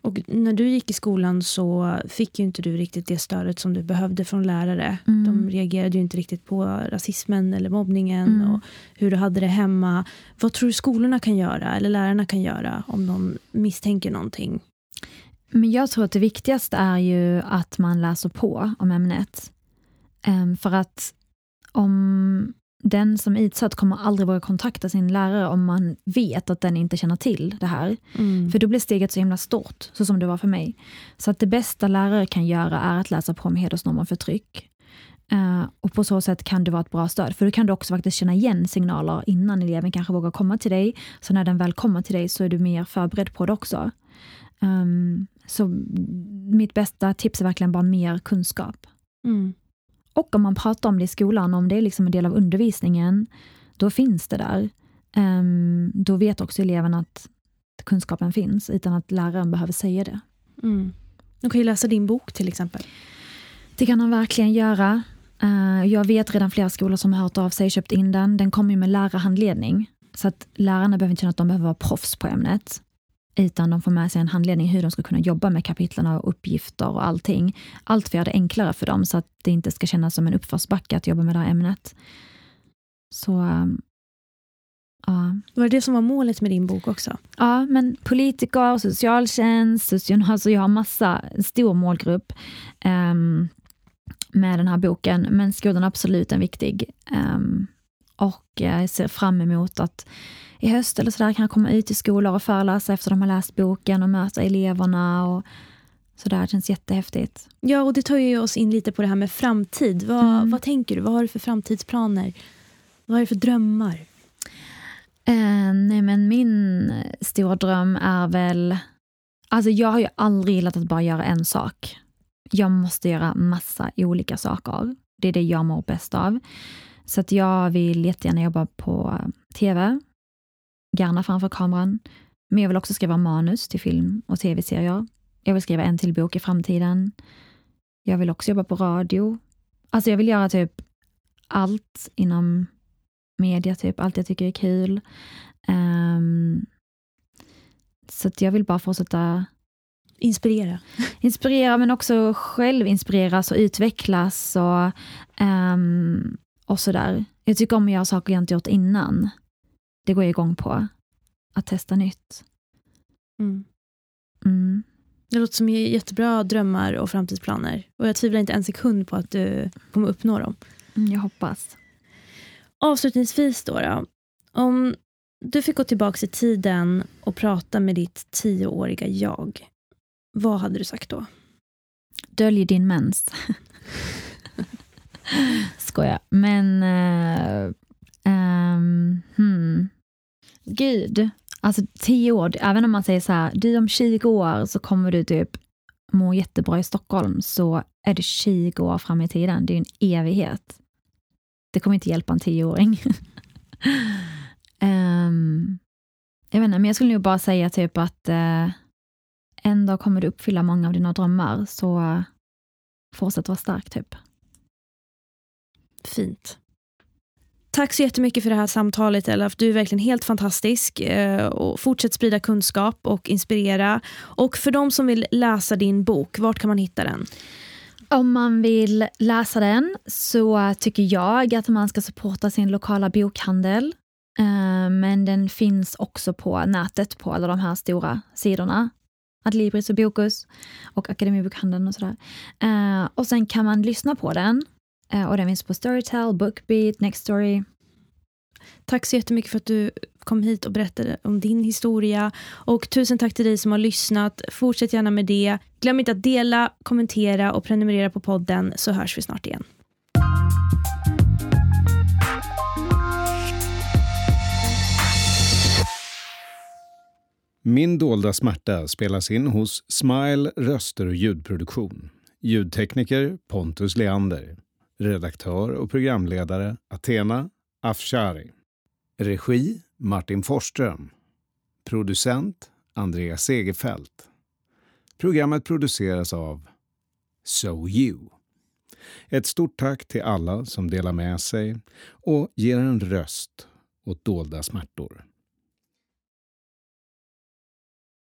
Och när du gick i skolan så fick ju inte du riktigt det stödet som du behövde från lärare. Mm. De reagerade ju inte riktigt på rasismen eller mobbningen mm. och hur du hade det hemma. Vad tror du skolorna kan göra eller lärarna kan göra om de misstänker någonting?
Men jag tror att det viktigaste är ju att man läser på om ämnet. Um, för att om den som är utsatt kommer aldrig våga kontakta sin lärare om man vet att den inte känner till det här. Mm. För då blir steget så himla stort, så som det var för mig. Så att det bästa lärare kan göra är att läsa på om hedersnormer och förtryck. Uh, och på så sätt kan det vara ett bra stöd, för då kan du också faktiskt känna igen signaler innan eleven kanske vågar komma till dig. Så när den väl kommer till dig så är du mer förberedd på det också. Um, så mitt bästa tips är verkligen bara mer kunskap.
Mm.
Och om man pratar om det i skolan, om det är liksom en del av undervisningen, då finns det där. Um, då vet också eleven att kunskapen finns, utan att läraren behöver säga det.
Mm. De kan ju läsa din bok till exempel.
Det kan de verkligen göra. Uh, jag vet redan flera skolor som har hört av sig köpt in den. Den kommer ju med lärarhandledning. Så att lärarna behöver inte känna att de behöver vara proffs på ämnet utan de får med sig en handledning hur de ska kunna jobba med kapitlen och uppgifter och allting. Allt för att göra det enklare för dem så att det inte ska kännas som en uppförsbacke att jobba med det här ämnet. Så um, ja.
Var det det som var målet med din bok också?
Ja, men politiker, socialtjänst, socionom, alltså jag har massa, stor målgrupp um, med den här boken, men skolan är absolut en viktig. Um, och jag ser fram emot att i höst eller sådär kan jag komma ut till skolor och föreläsa efter de har läst boken och möta eleverna. och sådär. Det känns jättehäftigt.
Ja, och det tar ju oss in lite på det här med framtid. Vad, mm. vad tänker du? Vad har du för framtidsplaner? Vad har du för drömmar?
Eh, nej, men min stora dröm är väl... Alltså jag har ju aldrig gillat att bara göra en sak. Jag måste göra massa olika saker. Det är det jag mår bäst av. Så att jag vill jättegärna jobba på tv, gärna framför kameran. Men jag vill också skriva manus till film och tv-serier. Jag vill skriva en till bok i framtiden. Jag vill också jobba på radio. Alltså jag vill göra typ allt inom media, typ allt jag tycker är kul. Um, så jag vill bara fortsätta
Inspirera.
Inspirera men också själv inspireras och utvecklas och, um, och sådär. Jag tycker om att göra saker jag inte gjort innan det går jag igång på. Att testa nytt.
Mm.
Mm.
Det låter som jättebra drömmar och framtidsplaner. Och jag tvivlar inte en sekund på att du kommer uppnå dem.
Mm, jag hoppas.
Avslutningsvis då, då. Om du fick gå tillbaka i tiden och prata med ditt tioåriga jag. Vad hade du sagt då?
Dölj din mens. Skoja. Men eh, Um, hmm. Gud, alltså tio år, även om man säger så här, du om 20 år så kommer du typ må jättebra i Stockholm, så är det 20 år fram i tiden. Det är en evighet. Det kommer inte hjälpa en tioåring. um, jag vet inte, men jag skulle nog bara säga typ att uh, en dag kommer du uppfylla många av dina drömmar, så uh, fortsätt vara stark typ.
Fint. Tack så jättemycket för det här samtalet Elaf. Du är verkligen helt fantastisk. Eh, och fortsätt sprida kunskap och inspirera. Och för de som vill läsa din bok, vart kan man hitta den?
Om man vill läsa den så tycker jag att man ska supporta sin lokala bokhandel. Eh, men den finns också på nätet på alla de här stora sidorna. Adlibris och Bokus och Akademibokhandeln och sådär. Eh, och sen kan man lyssna på den och den finns på Storytel, Bookbeat, Nextory.
Tack så jättemycket för att du kom hit och berättade om din historia. Och tusen tack till dig som har lyssnat. Fortsätt gärna med det. Glöm inte att dela, kommentera och prenumerera på podden så hörs vi snart igen.
Min dolda smärta spelas in hos Smile röster och ljudproduktion. Ljudtekniker Pontus Leander. Redaktör och programledare Athena Afshari. Regi Martin Forsström. Producent Andreas Segerfält. Programmet produceras av So You. Ett stort tack till alla som delar med sig och ger en röst åt dolda smärtor.